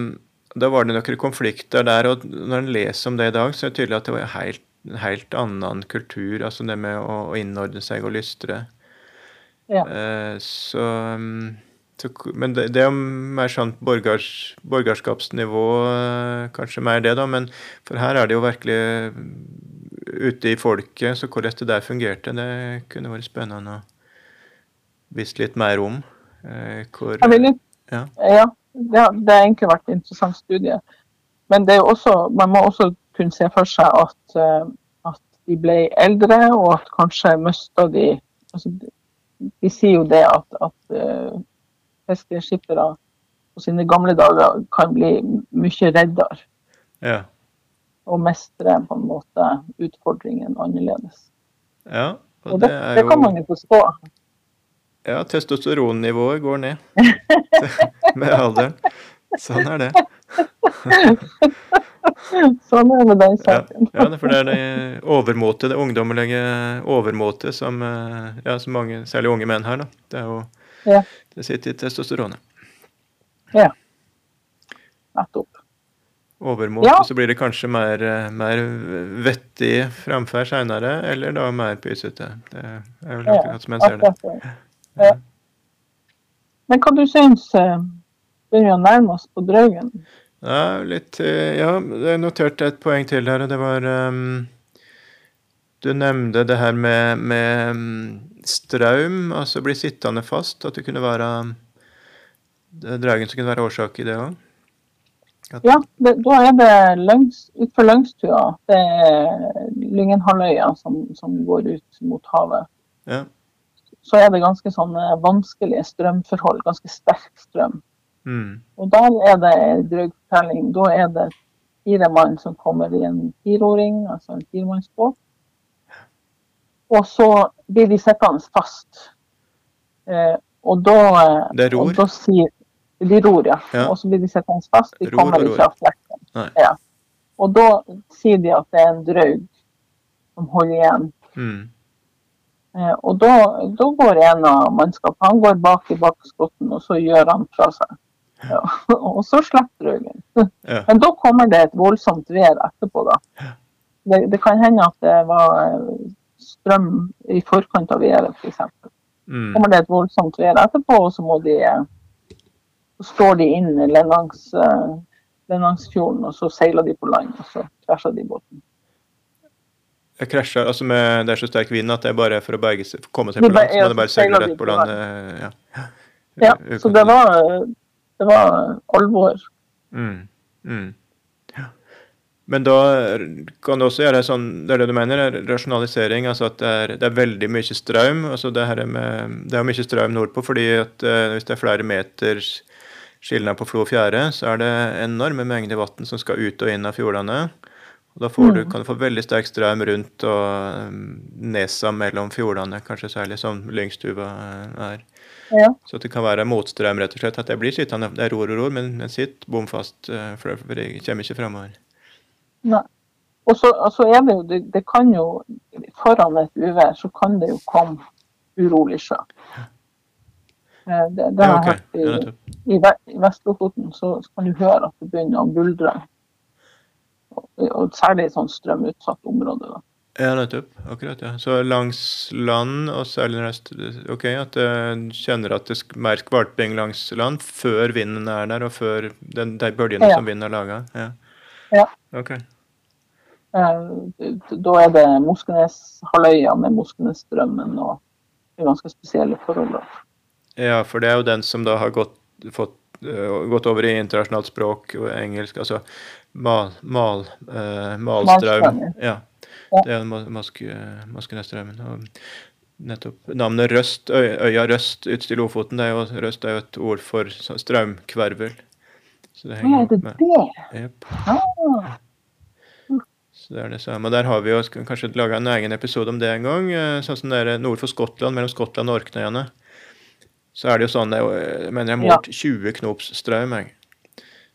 Da var det noen konflikter der, og når en leser om det i dag, så er det tydelig at det var helt, helt annen kultur, altså det med å, å innordne seg og lystre. Ja. Eh, så, mm, så, Men det, det, er jo mer sånn borgers, borgerskapsnivå, eh, kanskje mer det, da. Men for her er det jo virkelig mm, ute i folket, så hvordan det der fungerte, det kunne vært spennende å visst litt mer om. Eh, hvor, ja. ja. Det har egentlig vært en interessant studie. Men det også, man må også kunne se for seg at, at de ble eldre, og at kanskje mista de altså de sier jo det at, at uh, fiskeskippere på sine gamle dager kan bli mye reddere. Ja. Og mestre på en måte utfordringen annerledes. Ja, og, og det, det, det, kan man jo forstå. Ja, testosteronnivået går ned med alderen. Sånn er det. sånn er det den saken. ja, ja, for det er det overmåte, det ungdommelige overmåte som, eh, ja, som mange, særlig unge menn har. Da. Det er jo ja. Det sitter i testosteronet. Ja. Nettopp. Overmåte, ja. så blir det kanskje mer, eh, mer vettig framferd seinere, eller da mer pysete. Det er vel akkurat som en ser det. Ja. Men hva du syns eh, begynner vi å nærme oss på Draugen? Ja, litt eh, Ja, jeg noterte et poeng til her, og det var um, Du nevnte det her med, med um, strøm, altså bli sittende fast. At det kunne være det Draugen som kunne være årsak i det òg? Ja, det, da er det langs, utfor Langstua. Det er Lyngenhalvøya som, som går ut mot havet. Ja. Så er det ganske sånne vanskelige strømforhold. Ganske sterk strøm. Mm. Og da er det drøy fortelling. Da er det fire mann som kommer i en fireåring, altså en firemannsbåt. Og så blir de sittende fast. Eh, og da Det ror? Da sier, de ror, ja. ja. Og så blir de sittende fast. De ror, kommer ikke av flekken. Ja. Og da sier de at det er en draug som holder igjen. Mm. Eh, og da, da, går en av mannskapet han går bak i bakskotten, og så gjør han fra seg. Ja. Og så slipper røyken. Ja. Men da kommer det et voldsomt vær etterpå, da. Det, det, kan hende at det var eh, strøm i forkant av været, f.eks. Mm. kommer det et voldsomt vær etterpå, og så må de eh, så står de inn langs, uh, Lennangsfjorden, og så seiler de på land, og så krasjer de båten. Jeg krasja altså med, Det er så sterk vind at det er bare for å berge, for komme seg på land, så må du bare seile rett på land. Ja. ja, så det var det var alvor. Mm. Mm. Ja. Men da kan det også gjøre sånn, det er det du mener, rasjonalisering, altså at det er, det er veldig mye strøm. altså Det, her med, det er mye strøm nordpå, fordi at eh, hvis det er flere meter skillnad på flo og fjære, så er det enorme mengder vann som skal ut og inn av fjordene. Og Da du, mm. kan du få veldig sterk strøm rundt og um, nesa mellom fjordene, kanskje særlig som Lyngstuva er. Ja. Så det kan være motstrøm, rett og slett. At jeg blir sittende. Det er ror og ror, men den sitter bom fast, eh, for jeg kommer ikke framover. Og så altså er det jo det, det, kan jo Foran et uvær så kan det jo komme urolig sjø. Eh, det, det har jeg hørt i, i, Vest-Lofoten, så kan du høre at det begynner å buldre. Særlig i sånn strømutsatt område. da. Ja, nettopp. Akkurat, ja. Så langs land, og særlig rest, ok, at du kjenner at det er mer skvalping langs land før vinden er der, og før den, de bølgene ja. som vinden har laga? Ja. ja. Ok. Eh, Da er det Moskeneshalvøya med Moskenesstrømmen og ganske spesielle forhold. Ja, for det er jo den som da har gått, fått, gått over i internasjonalt språk og engelsk, altså mal, mal, øh, malstrøm. Ja. Det er Moske- Og nettopp navnet Røst, øya Røst ute i Lofoten, det er jo, Røst er jo et ord for strømkvervel. Så det henger er opp med? Ah, Så det er det samme. Der har vi jo kanskje laga en egen episode om det en gang. eh, Sånn som det er nord for Skottland, mellom Skottland og Orknøyene. Så er det jo sånn jeg mener jeg har målt 20 knops strøm. Jeg.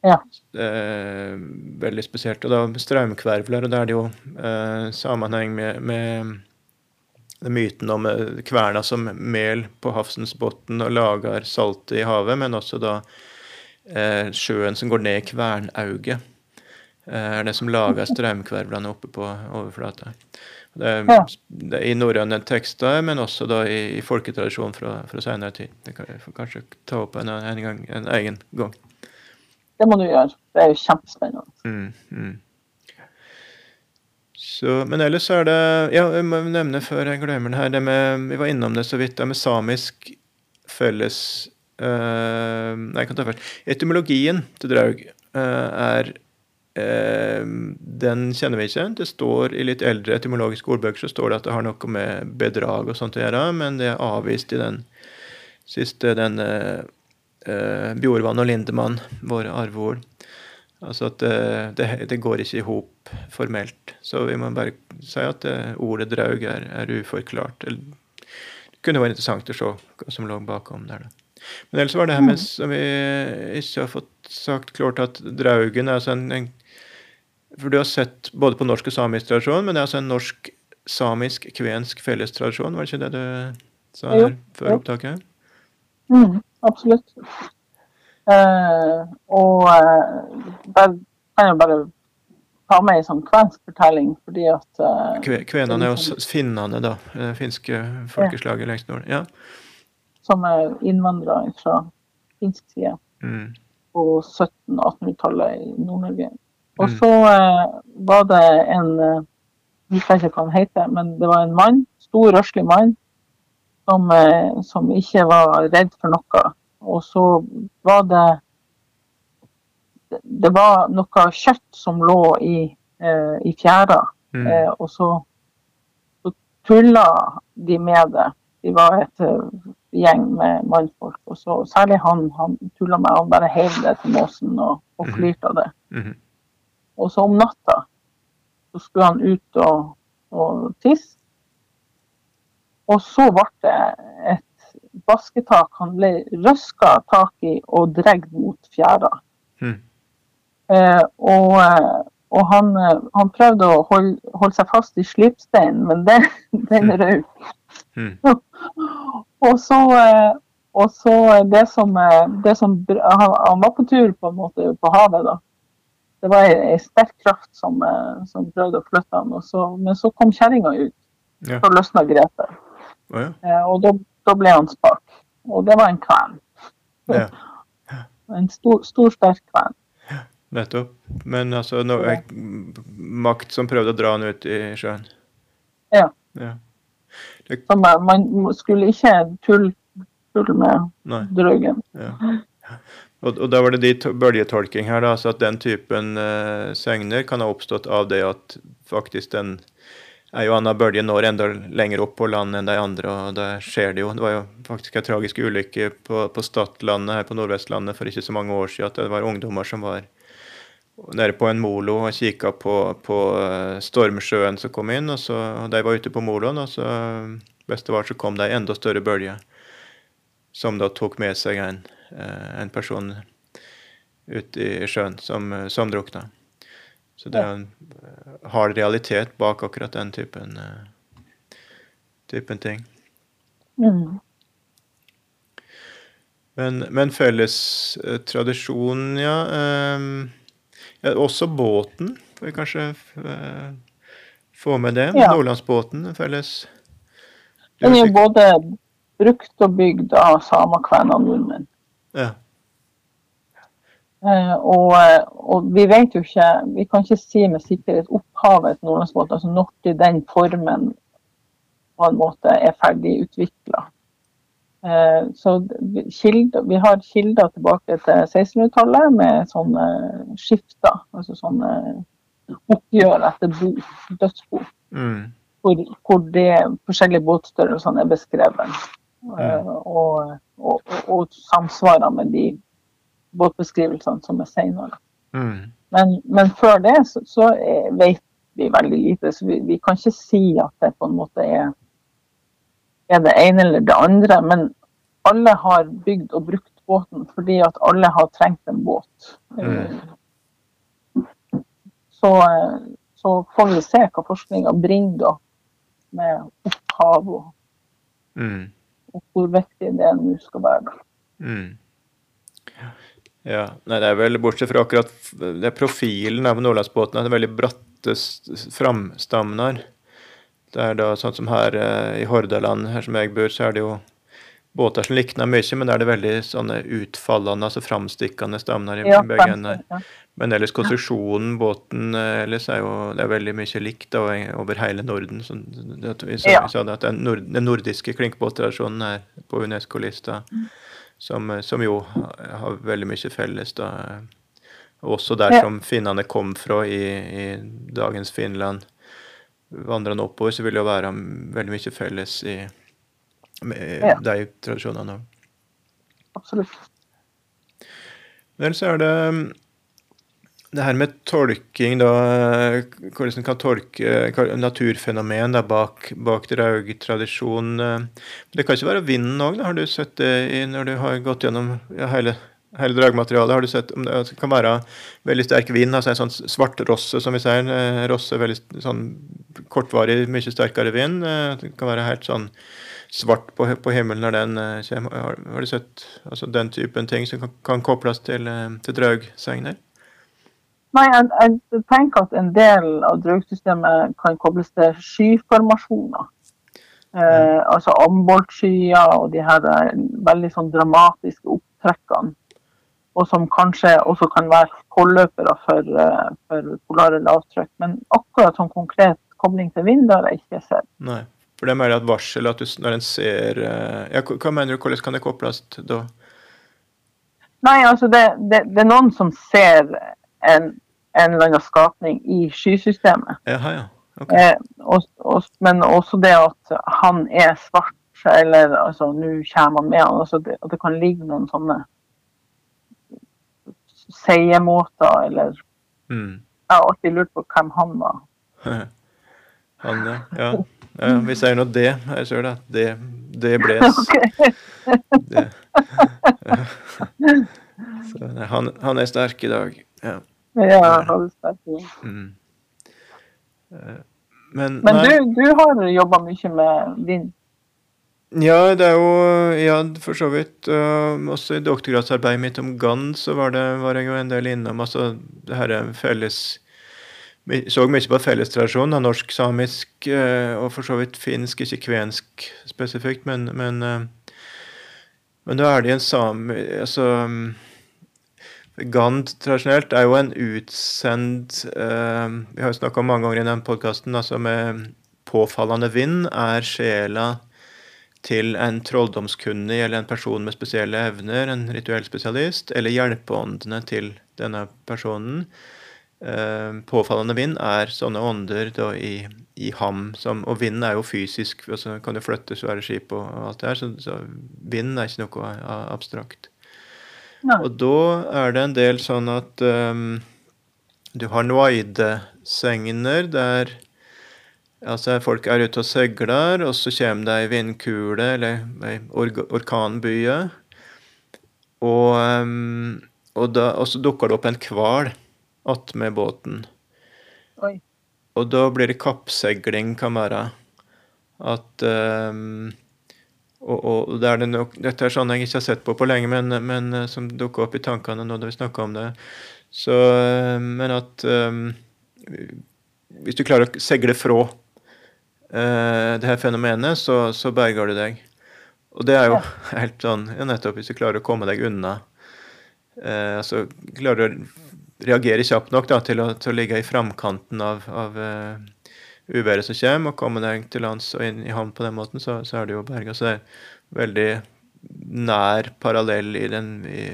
Ja. Er veldig spesielt. Og da strømkvervler, og da er det jo eh, sammenheng med, med myten om eh, kverna som mel på havsens bunn og lager saltet i havet, men også da eh, sjøen som går ned i kvernauget eh, er det som lager strømkvervlene oppe på overflata. Er, Ja. det er i norrøne tekster, men også da i, i folketradisjonen fra, fra senere tid. Det kan jeg får kanskje ta opp en, en, gang, en egen gang. det må du gjøre. Det er jo kjempespennende. Mm, mm. Så, men ellers er det Ja, jeg må nevne før jeg glemmer det her, det med Vi var innom det så vidt, det med samisk felles uh, Nei, jeg kan ta først. Etymologien til draug uh, er eh, Den kjenner vi ikke. Det står I litt eldre etymologiske ordbøker så står det at det har noe med bedrag og sånt å gjøre, men det er avvist i den siste, den eh, eh, Bjorvann og Lindemann, våre arveord. Altså at det, det, det går ikke i hop formelt. Så vi må bare si at det, ordet draug er, er uforklart. Det kunne vært interessant å se hva som lå bakom der. Da. Men ellers var det her med som vi ikke har fått sagt klart, at draugen er altså en, en For du har sett både på norsk og samisk tradisjon, men det er altså en norsk-samisk-kvensk fellestradisjon, var det ikke det du sa her før opptaket? Mm, absolutt. Uh, og uh, der kan jeg bare ta med en sånn kvensk fortelling, fordi at uh, Kve- Kvenene er jo finnene, da. Det finske folkeslaget lengst nord. Ja. som er innvandrere fra finsk side Mm. på 1700-1800-tallet i Nord-Norge. Og Mm. så eh, var det en eh, Jeg husker ikke hva han heter, men det var en mann, stor, røslig mann, som, eh, som ikke var redd for noe. Og så var det det- var noe kjøtt som lå i, eh, i fjæra, Mm. eh, og så, så tulla de med det. De var et uh, gjeng med mannfolk, og så særlig han. Han tulla med han bare heiv det til måsen og, og Mhm. flirte av det. Mhm. Og så om natta så skulle han ut og, og tisse. Og så ble det et basketak han ble røska tak i og dratt mot fjæra. Mm. Eh, og eh, og han, eh, han prøvde å holde, holde seg fast i slipsteinen, men den, den røk. Mm. Og så, eh, og så det som, det som han, han var på tur på en måte på havet, da. Det var ei, sterk kraft som, eh, som prøvde å flytte han, så, men så kom kjerringa ut. Ja. Så løsna grepet. Oh, ja. Eh, og da, da ble han spak. Og det var en kven. ja. En stor, stor sterk kven. Nettopp. Men altså no, Ja. makt som prøvde å dra han ut i sjøen. Ja. ja. Så man, man skulle ikke tulle tull med Nei. draugen. Og, og da var det de bølgetolking her, da, så at den typen uh, segner kan ha oppstått av det at faktisk den ei og anna bølge når enda lenger opp på land enn de andre, og der skjer det jo. Det var jo faktisk en tragisk ulykke på, på Stadlandet her på Nordvestlandet for ikke så mange år siden, at det var ungdommer som var nede på en molo og kikka på, på eh, stormsjøen som kom inn, og så og de var ute på moloen, og så best det var, så kom det ei enda større bølge som da tok med seg en, eh, en person ute i sjøen som, eh, som drukna. Så det er en eh, hard realitet bak akkurat den typen, eh, typen ting. Mm. Men, men felles eh, tradisjon, ja, eh, ja. Også båten. Får vi kanskje eh, få med det? Ja. Nordlandsbåten felles. Den er jo både brukt og bygd av samer, kvener og nordmenn. Ja. Uh, og, og, vi vet jo ikke Vi kan ikke si med sikkerhet opphavet til Nordlandsbåten, altså når den formen på en måte er ferdig utvikla. Uh, så kilder, vi har kilder tilbake til 1600-tallet med sånne skifter, altså sånne oppgjør etter bo, dødsbo. Mm. Hvor, hvor de forskjellige båtstørrelsene er beskrevet. Mm. Og, og, og, samsvarer med de båtbeskrivelsene som er senere. Mm. Men, men, før det så, så vet vi veldig lite. Så vi, vi, kan ikke si at det på en måte er, er det ene eller det andre. Men alle har bygd og brukt båten fordi at alle har trengt en båt. Mm. Så, så, får vi se hva forskninga bringer da, med opphav og, mm. Og, hvor viktig det nå skal være. Mm. Ja, nei, det er vel bortsett fra akkurat det er profilen av Nordlandsbåten, det er veldig bratte framstammer. Det er da sånn som her eh, i Hordaland, her som jeg bor, så er det jo båter som likner mye, men da er det veldig sånne utfallende, altså framstikkende stammer i ja, begge ender. Ja. Men ellers konstruksjonen, båten eh, ellers er jo det er veldig mye likt da, over hele Norden. Så det, vi sa, ja. sa at den, nord, den nordiske klinkbåttradisjonen er på Unesco-lista. Mm som, eh, som, jo har veldig mye felles. da. Også der ja. som finnene kom fra i, i dagens Finland. Vandrende oppover så vil det jo være veldig mye felles i med ja. de tradisjonene. Absolutt. Men så er det det her med tolking, da, hvordan man kan tolke naturfenomen da, bak, bak draugtradisjonen eh, Det kan ikke være vinden òg, har du sett det i, når du har gått gjennom ja, hele, hele dragmaterialet? Har du sett om det kan være veldig sterk vind, altså en sånn svartrosse, som vi sier. Eh, rosse, veldig sånn kortvarig, mye sterkere vind. Eh, det kan være helt sånn svart på, på himmelen når den kommer. Har, har, du sett altså, den typen ting som kan, kan kobles til, til draugsegner? Nei, jeg, jeg, tenker at en del av draugsystemet kan kobles til skyformasjoner. Eh, altså amboltskyer og de her eh, veldig sånn dramatiske opptrekkene. Og som kanskje også kan være forløpere for, uh, for polare lavtrykk. Men akkurat sånn konkret kobling til vind har jeg ikke sett. Nei, for det er mer et varsel at du, når en ser uh, ja, Hva mener du, hvordan kan det kobles da? Nei, altså det, det, det er noen som ser en, en eller annen skapning i skysystemet. Jaha, ja. Okay. Eh, og, og, men også det at han er svart, eller altså nå kommer han med han, altså det, at det kan ligge noen sånne seiemåter, eller mm. Jeg har alltid lurt på hvem han var. han, ja. ja. ja vi sier nå det. Jeg ser det. Det, det bles. det. Så, han, han, er sterk i dag. Ja. Mm. Eh, men, Men du, du, har jobba mye med din Ja, det er jo Ja, for så vidt. Uh, også i doktorgradsarbeidet mitt om GAN så var, det, var jeg jo en del innom altså det her er felles så mye på fellestradisjonen, norsk, samisk uh, og for så vidt finsk, ikke kvensk spesifikt, men, men, men da er det en same... Altså Gand tradisjonelt er jo en utsendt uh, Vi har jo snakka mange ganger i den podkasten altså med påfallende vind er sjela til en trolldomskunnig eller en person med spesielle evner, en rituell spesialist, eller hjelpeåndene til denne personen. Uh, påfallende vind er sånne ånder da, i, i, ham. Som, og vinden er jo fysisk, altså kan jo flytte svære skip og, alt det her. Så, så vinden er ikke noe abstrakt. Og da er det en del sånn at um, du har noide-segner der altså folk er ute og seiler, og så kommer det ei vindkule eller ei ork orkanbye. Og, um, og, da, og, så dukker det opp en hval attmed båten. Oi. Og da blir det kappseiling, kan være. At um, og, og det er det nok, Dette er sånn jeg ikke har sett på på lenge, men, men eh, som dukker opp i tankene nå da vi snakker om det. Så, eh, men at um, hvis du klarer å segle fra uh, det her fenomenet, så, så, berger du deg. Og det er jo helt sånn ja, nettopp hvis du klarer å komme deg unna Uh, altså klarer å reagere kjapt nok da, til, å, til å ligge i framkanten av, av uh, uværet som kommer, og kommer deg til lands og inn i havn på den måten, så, så er det jo berga. Så det er veldig nær parallell i den i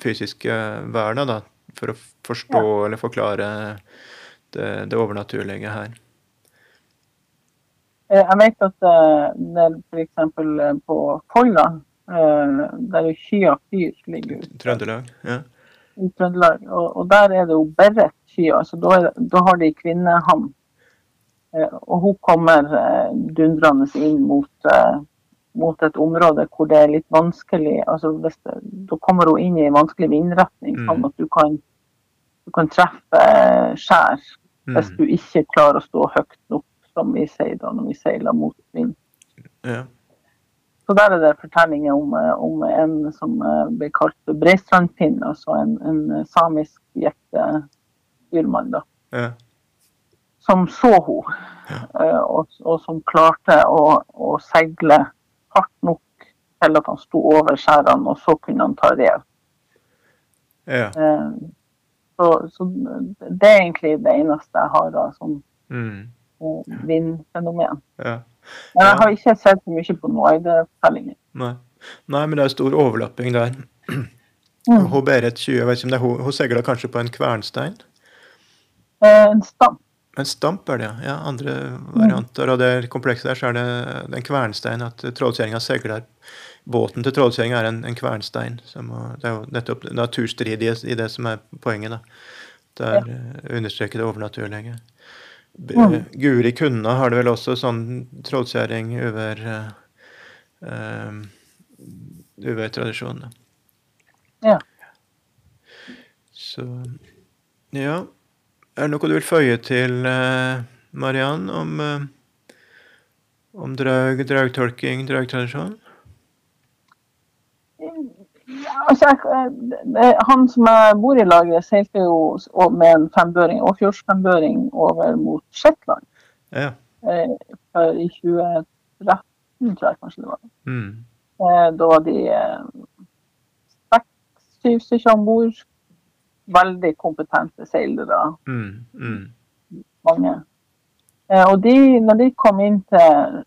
fysiske verden, da, for å forstå ja. eller forklare det, det overnaturlige her. Eh, jeg vet at det f.eks. på Folla, der Kya fyr ligger ute Trøndelag, ja i Trøndelag. Og, og, der er det jo Berret kya, altså Da, da har de kvinnehavn. Eh, og hun kommer eh, dundrende inn mot, eh, mot, et område hvor det er litt vanskelig. altså det, Da kommer hun inn i en vanskelig vindretning, mm. sånn at du kan, du kan treffe skjær mm. hvis du ikke klarer å stå høyt nok, som vi sier da når vi seiler mot vind. Ja. Så der er det fortellinger om, om en som ble kalt Breistrandfinn, altså en, en samisk jektestyrmann, da. Ja. Som så henne, ja. Eh, og, og, som klarte å, å, seile hardt nok til at han sto over skjærene, og så kunne han ta rev. Ja. Så, så, det er egentlig det eneste jeg har da, som mm. vindfenomen. Ja. Men jeg har ikke sett så mye på Noaide-fortellinger. Nei. Nei, men det er stor overlapping der. Mm. Hun Berit 20, jeg vet ikke om det er hun, hun seiler kanskje på en kvernstein? Eh, en stamp. En stamp er det, ja. Andre varianter. Mm. Og det komplekse der så er det en kvernstein. At trålkjerringa seiler Båten til trålkjerringa er en, en kvernstein. Som, det er jo nettopp naturstridig i, det som er poenget. da. Der ja. understreket understreker det overnaturlige. Mm. Guri Kunna har det vel også sånn trålkjerring over uh, over tradisjonene. Ja. Så Ja. Er det noe du vil føye til, uh, Mariann, om, uh, om draug, draugtolking, draugtradisjon? altså, han som jeg bor i laget, seilte jo med en fembøring, Åfjordsfembøring over mot Shetland. Ja. Eh, I 2013, tror jeg kanskje det var. Mm. Eh, da var de eh, seks-syv stykker om bord. Veldig kompetente seilere. Mm. Mm. Mange. Og de, når de kom inn til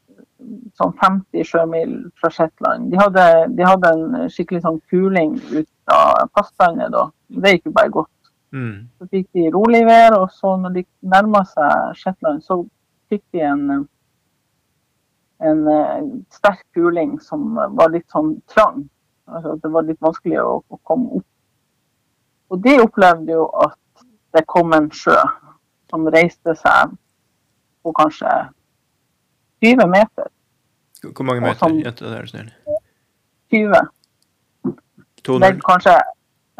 sånn 50 sjømil fra Shetland. De hadde, de hadde, en skikkelig sånn kuling ut av fastlandet da. Det gikk jo bare godt. Mm. Så fikk de rolig vær, og så når de nærma seg Shetland, så fikk de en, en, en sterk kuling som var litt sånn trang. Altså, det var litt vanskelig å, å komme opp. Og de opplevde jo at det kom en sjø som reiste seg på kanskje 20 meter. Hvor mange meter? Som, det er snill. 20. 2-0? Kanskje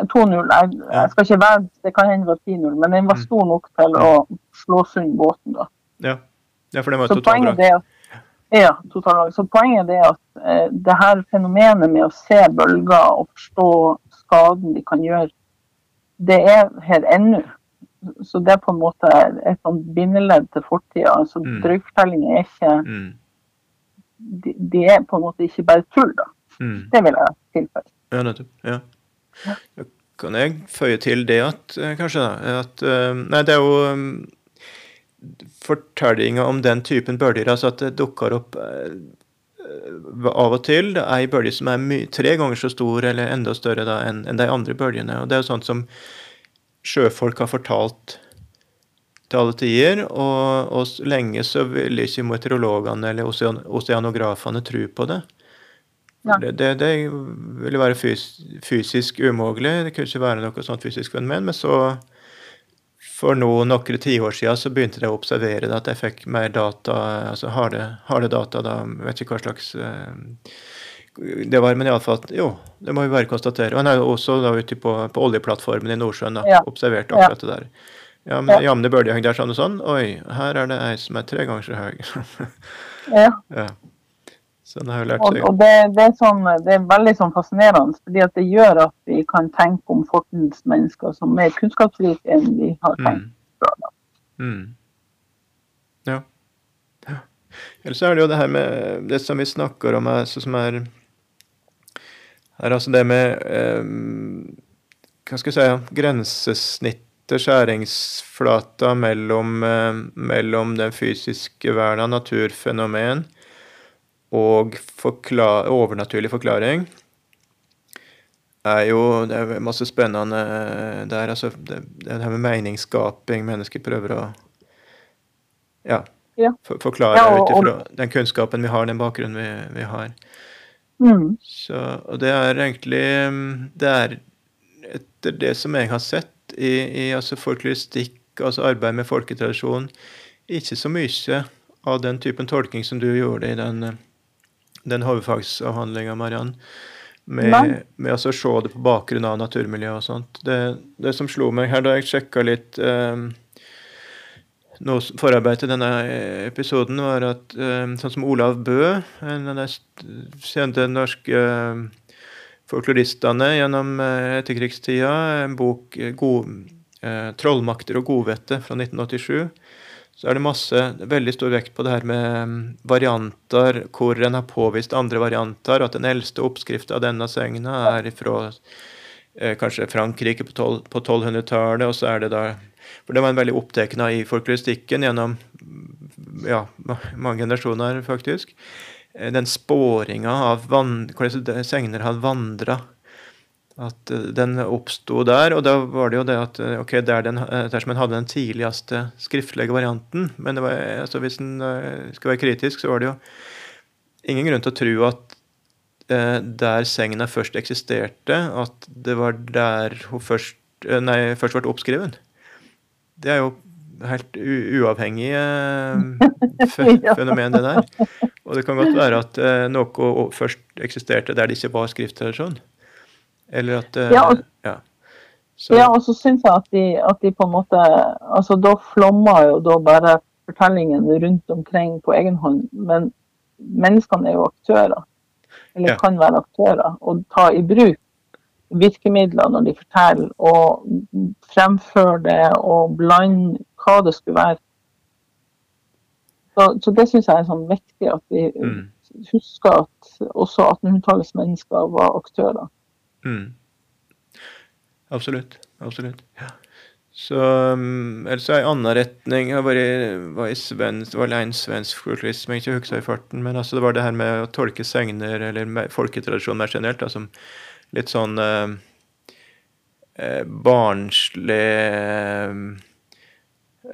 2-0. Jeg, jeg, skal ikke være Det kan hende det var 10-0, men den var mm. stor nok til å slå sund båten, da. Ja. ja, for det var totaldrag. Ja, totaldrag. Så poenget er at eh, det her fenomenet med å se bølger og forstå skaden de kan gjøre, det er her ennå. Så det er på en måte et sånt bindeledd til fortida. Altså, mm. Drøyfortellinger er ikke mm. de, de, er på en måte ikke bare tull, da. Mm. Det vil jeg tilføye. Ja, nettopp. Ja. ja. Kan jeg føye til det at eh, kanskje da, at uh, Nei, det er jo um, fortellinga om den typen bølger, altså at det dukker opp uh, av og til. Ei bølge som er tre ganger så stor eller enda større enn en de andre bølgene. og Det er jo sånt som sjøfolk har fortalt til alle tider. Og, og lenge så ville ikke meteorologene eller osean, oseanografene tro på det. Ja. Det, det, det, ville være fys, fysisk umulig. Det kunne ikke være noe sånt fysisk fenomen. Men så, for nå, noen tiår siden, så begynte jeg å observere det, at jeg fikk mer data, altså harde, harde data, da, vet ikke hva slags eh, det var, men iallfall Jo, det må vi bare konstatere. Og han er også da ute på, på oljeplattformen i Nordsjøen da, ja. observert akkurat ja. det der. Ja, men ja. jamne bølgehøyde der sånn og sånn. Oi, her er det ei som er tre ganger så høy. ja. ja. Så den har jo lært seg. Og, og det, det, er sånn, det, er veldig sånn fascinerende, fordi det gjør at vi kan tenke om fortidens mennesker som mer kunnskapsrike enn vi har tenkt mm. før. Mm. Ja. ja. Eller så er det jo det her med det som vi snakker om, altså, som er er altså det med eh, hva skal jeg si, grensesnittet, skjæringsflata mellom, eh, mellom den fysiske verden av naturfenomen og forklar, overnaturlig forklaring, er jo Det er masse spennende der. Altså, det, det her med meningsskaping mennesker prøver å ja, Ja. for, forklare Ja, ut ifra den kunnskapen vi har, den bakgrunnen vi, vi har. Mm. Så, og det er egentlig mm, Det er etter det som jeg har sett i, i altså folkloristikk, altså arbeid med folketradisjon, ikke så mye av den typen tolking som du gjorde i den, eh, den hovedfagsavhandlinga, Mariann. Med, med altså å se det på bakgrunn av naturmiljø og sånt. Det, det som slo meg her da jeg sjekka litt eh, noe forarbeid til denne eh, episoden, var at eh, sånn som Olav Bø, en av de kjente norske eh, folkloristene gjennom eh, etterkrigstida, en bok eh, god, eh, 'Trollmakter og godvette' fra 1987, så er det masse, veldig stor vekt på det her med mm, varianter, hvor en har påvist andre varianter, at den eldste oppskrifta av denne segna er fra eh, kanskje Frankrike på, tolv- på 1200-tallet, og så er det da For det var en veldig opptatt av i folkloristikken gjennom mm, ja, mange generasjoner, faktisk. Eh, Den spåringa av hvordan segner hadde vandra. At eh, den oppsto der, og da var det jo det at eh, ok, der den, eh, dersom en hadde den tidligste skriftlige varianten Men det var, altså hvis en skal være kritisk, så var det jo ingen grunn til å tro at eh, der segna først eksisterte, at det var der hun først, nei, først ble oppskrevet. Det er jo helt u uavhengig eh, fenomen, det der. Og det kan godt være at eh, noe først eksisterte der det ikke var skrifttradisjon. Eller at eh, Ja, og- ja. Så, Ja, og så syns jeg at de, at de på en måte Altså, da flommer jo da bare fortellingen rundt omkring på egen hånd. Men menneskene er jo aktører. Eller Ja. kan være aktører. Og ta i bruk virkemidler når de forteller, og fremføre det og blande hva det skulle være. Så, så det syns jeg er sånn viktig at vi mm, husker at også 1800-tallets mennesker var aktører. Mm. Absolutt. Absolutt. Ja. Så um, Ellers er en annen retning Jeg var i, var i svensk, det var en svensk folklorist som jeg ikke husker i farten, men altså det var det her med å tolke segner, eller folketradisjon mer generelt, da, som litt sånn eh, eh, barnslig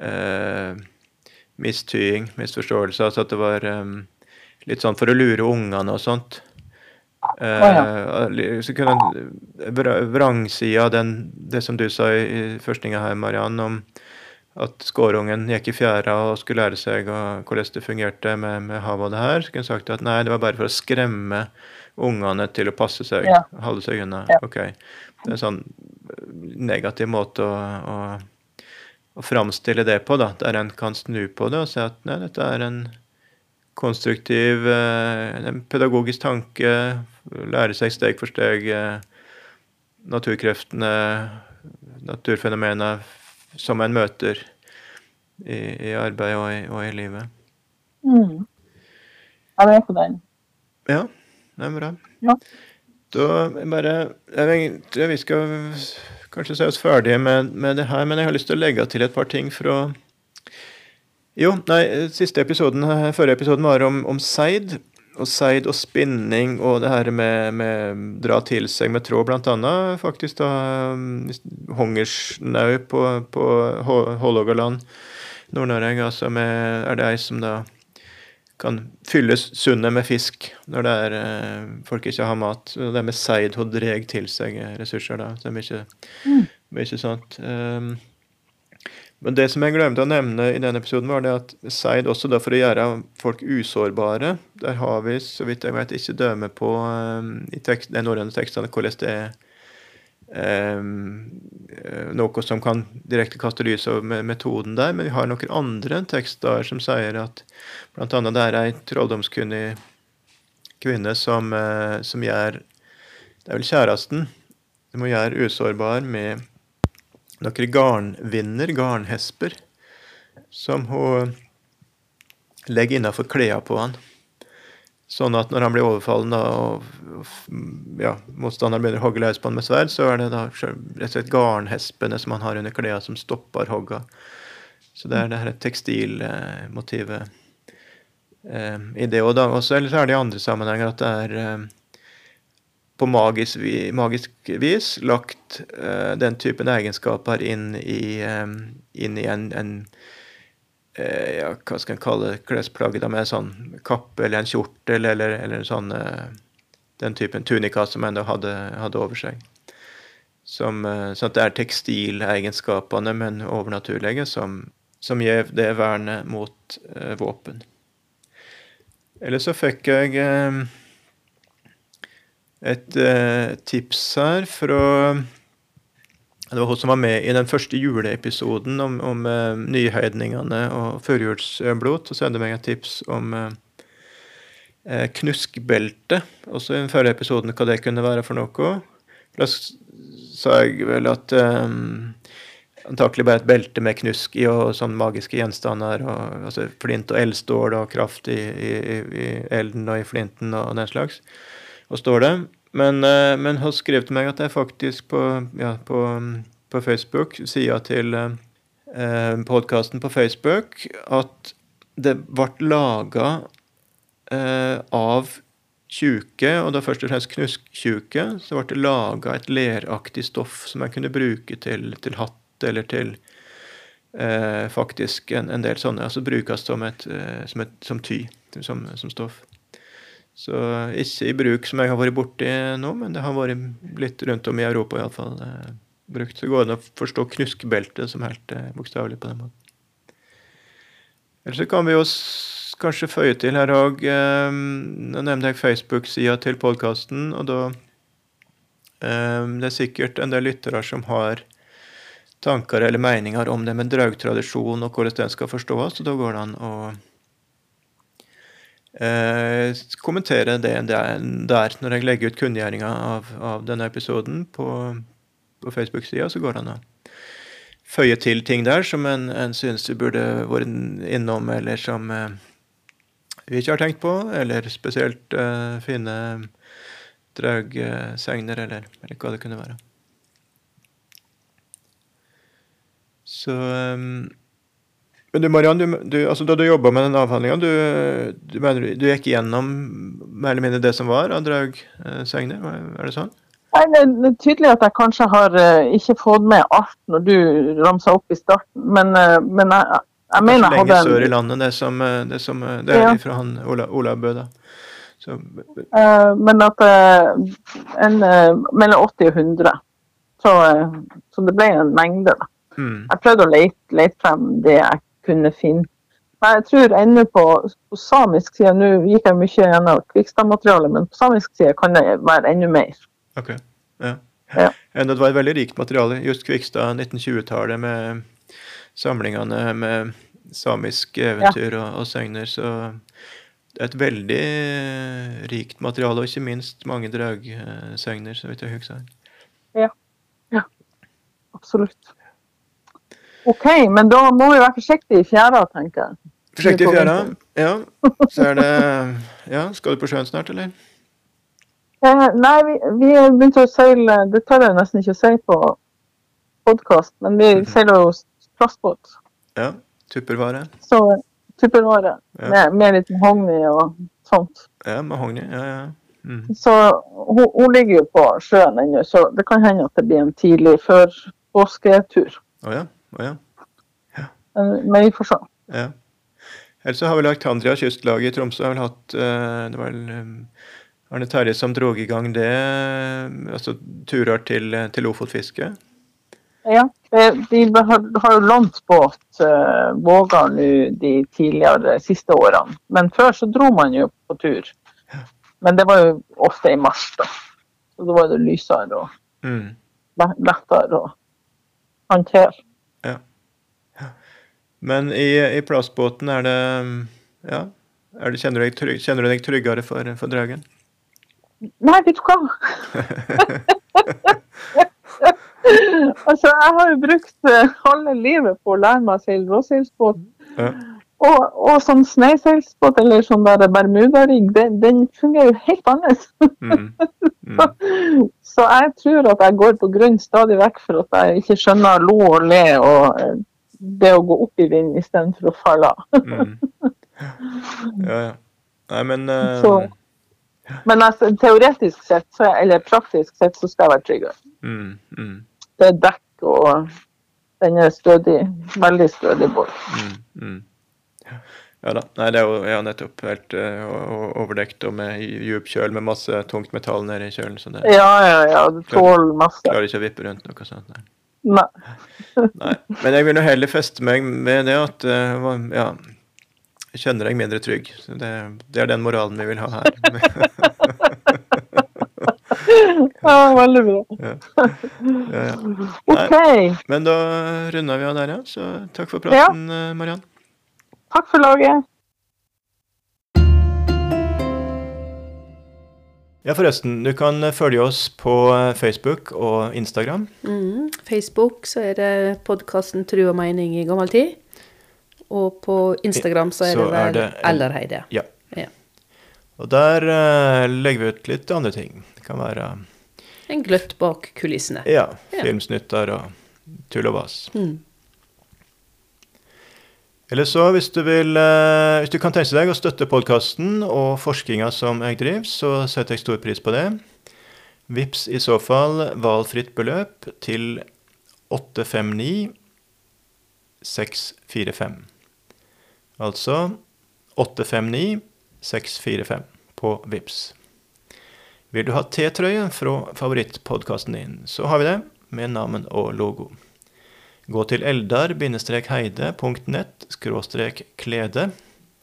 eh, mistying, misforståelse. Altså at det var eh, litt sånn for å lure ungene og sånt. Eh, så kunne vra- vrangsida den, det som du sa i, i førstinga her, Mariann, om at skårungen gikk i fjæra og skulle lære seg hvordan det fungerte med, med havet og det her, så kunne en sagt at nei, det var bare for å skremme ungene til å passe seg, Ja. holde seg unna. Ja. Ok. Det er en sånn negativ måte å, å, å framstille det på, da, der en kan snu på det og si at nei, dette er en konstruktiv, eh, en pedagogisk tanke, lære seg steg for steg eh, naturkreftene, naturfenomenene som en møter i, i arbeid og i, og i livet. Mm. det er på den. Ja, det er bra. Ja. Da bare Jeg tror vi skal kanskje se oss ferdige med, med det her, men jeg har lyst til å legge til et par ting fra Jo, nei, siste episoden, forrige episoden var om, om seid. Og seid og spinning og det her med, med dra til seg med tråd, blant annet. Faktisk da Hongersnau hungersnau på, på Hå- Hålogaland, Nord-Norge, altså med, er det ei som da kan fylles sundet med fisk når det er eh, folk ikke har mat. Og det med seid hun dreg til seg ressurser, da. Så det er mye, Mm. mye sånt. Um, men det som jeg glemte å nevne i denne episoden, var det at seid også da for å gjøre folk usårbare. Der har vi, så vidt jeg vet, ikke dømme på um, i tekst, de norrøne tekstene hvordan det er eh, noe som kan direkte kaste lys over metoden der, men vi har noen andre tekster som sier at annet det er ei trolldomskunnig kvinne som, eh, som gjør Det er vel kjæresten. Du må gjøre usårbar med noen garnvinner, garnhesper, som hun legger innafor klærne på han. Sånn at når han blir overfallen og, ja, motstanderen begynner å hogge løs på han med sverd, så er det da rett og slett garnhespene som han har under klærne, som stopper hogga. Så det er det her tekstilmotivet eh, i det òg, da. Og så er det i andre sammenhenger at det er eh, på magisk, magisk vis lagt uh, den typen egenskaper inn i, um, inn i en, en uh, ja, hva skal en kalle klesplagg med en sånn kappe eller en kjortel eller, eller en sånn uh, den typen tunika som ennå hadde, hadde, over seg. Som, sånn at det er tekstilegenskapene, men overnaturlige, som, som gir det vernet mot våpen. Eller så fikk jeg et eh, tips her fra Det var hun som var med i den første juleepisoden om, om eh, nyheidningene og førjulsblot. Så sendte hun meg et tips om eh, eh, knuskbelte. Også i den forrige episoden hva det kunne være for noe. Da sa jeg vel at um, antakelig bare et belte med knusk i og sånne magiske gjenstander. Og, altså flint og eldstål og kraft i, i, i, elden og i flinten og den slags og står det. Men, eh, men hun skrev til meg at er faktisk på, ja, på, på Facebook, sier til eh, podkasten på Facebook, at det ble laga eh, av tjuke, og da først og fremst knusktjuke, så ble det laga et leraktig stoff som jeg kunne bruke til, til hatt eller til eh, faktisk en, en, del sånne. Altså brukes som, et, eh, som, et, som ty, som, som stoff. Så ikke i bruk som jeg har vært borti nå, men det har vært litt rundt om i Europa iallfall. Eh, brukt. Så går det an å forstå knuskbeltet som helt eh, bokstavelig på den måten. Eller så kan vi jo kanskje føye til her òg eh, Nå nevnte jeg Facebook-sida til podkasten, og da eh, Det er sikkert en del lyttere som har tanker eller meninger om det med draugtradisjon og hvordan den skal forstås, og da går det an å eh, kommentere det der når jeg legger ut kunngjøringa av, av, denne episoden på, på Facebook-sida, så går det an å føye til ting der som en, en synes du burde vært innom, eller som eh, vi ikke har tenkt på, eller spesielt eh, fine draugsegner, eller, eller hva det kunne være. Så um, men du Mariann, du, du, altså da du jobba med den avhandlinga, du, du, du, gikk gjennom mer eller mindre det som var av Draug-segner, er det sånn? Nei, det er tydelig at jeg kanskje har uh, ikke fått med alt når du ramsa opp i starten, men, uh, men jeg, jeg mener jeg hadde Lenger sør i landet, det som, eh, det, som, det er ja. fra han Ola, Ola Bø, da. Så, men at en, mellom 80 og 100. Så, så, det ble en mengde, da. Mm. Jeg prøvde å lete, lete frem det jeg kunne finne. Men jeg tror ennå på, på, samisk side Nå gikk jeg mye gjennom Kvikstad-materialet, men på samisk side kan det være enda mer. Ok, ja. ja. Det var et veldig rikt materiale. Just Kvikstad 1920-tallet med samlingene med samisk eventyr ja. og, og segner. Så det er et veldig rikt materiale, og ikke minst mange dragsegner, så vidt jeg husker. Ja. ja. Absolutt. OK, men da må vi være forsiktige i fjæra, tenker jeg. Forsiktig i fjæra, ja. Så er det Ja, skal du på sjøen snart, eller? Eh, nei, vi, vi begynte å seile Det tør jeg nesten ikke å si på podkast, men vi mm -hmm. seiler jo plastbåt. Ja. Tuppervare. Så tuppervare. Ja. Med, med litt mahogni og sånt. Ja, mahogni. Ja, ja. Mm. Så hun, hun, ligger jo på sjøen ennå, så det kan hende at det blir en tidlig før påsketur. Oh, ja. Å ja. ja. Men vi får se. Ja. Ellers har vel Aktandria kystlag i Tromsø har vel hatt eh, Det var vel eh, Arne Terje som dro i gang det, altså turer til, til Lofotfiske? Ja, de har jo lånt båt uh, Våga nå de tidligere siste årene. Men før så dro man jo på tur. Men det var jo ofte i mars, da. Så da var det lysere og mm. lettere å håndtere. Men i, i plastbåten er det Ja. Er det, kjenner, du trygg, kjenner, du deg tryggere for, for dragen? Nei, vet du hva. altså, jeg har jo brukt halve livet på å lære meg å seile råseilsbåt. Ja. Og, og sånn sneiseilsbåt eller sånn der bermudarigg, den, den fungerer jo helt annerledes. Mm. Mm. Så jeg tror at jeg går på grunn stadig vekk for at jeg ikke skjønner lo og le og eh, det å gå opp i vind istedenfor å falle av. Mm. Ja, ja. Nei, men uh... Så- Men altså, teoretisk sett, så, eller praktisk sett, så skal jeg være tryggere. mm, mm, Det er dekk og den er stødig. Veldig stødig båt. mm, mm. Ja da. Nei, det er jo ja, nettopp helt eh, o- overdekt og med djup kjøl med masse tungt metall nede i kjølen, så det Ja, ja, ja. Det tåler masse. klarer ikke å vippe rundt noe sånt. Nei. Nei. Nei. Men jeg vil jo heller feste meg med det at eh, ja, jeg kjenner deg mindre trygg. Det, det er den moralen vi vil ha her. Ja, veldig bra. ja. OK. Men da runder vi av der, ja. Så takk for praten, eh, Mariann. Takk for laget. Ja, forresten, du kan følge oss på eh, Facebook og Instagram. Mm. Facebook så er det podkasten Tru og mening i gammel tid. Og på Instagram så er Så det er vel det en- Ellerheide. Ja. Ja. Og der uh, legger vi ut litt andre ting. Det kan være En gløtt bak kulissene. ja, Ja. filmsnutter og tull og vas. Mm. Eller så, hvis du vil eh, Hvis du kan tenke deg å støtte podkasten og forskninga som jeg driver, så setter jeg stor pris på det. Vips i så fall valgfritt beløp til 859 645. Altså 859 645 på Vips. Vil du ha T-trøye fra favorittpodkasten din, så har vi det, med navn og logo. Gå til eldar-heide.nett klede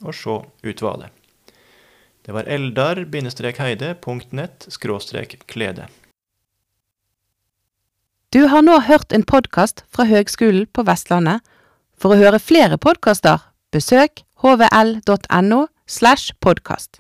og se utvalget. Det var eldar-heide.nett klede. Du har nå hørt en podkast fra Høgskolen på Vestlandet. For å høre flere podkaster, besøk hvl.no slash podkast.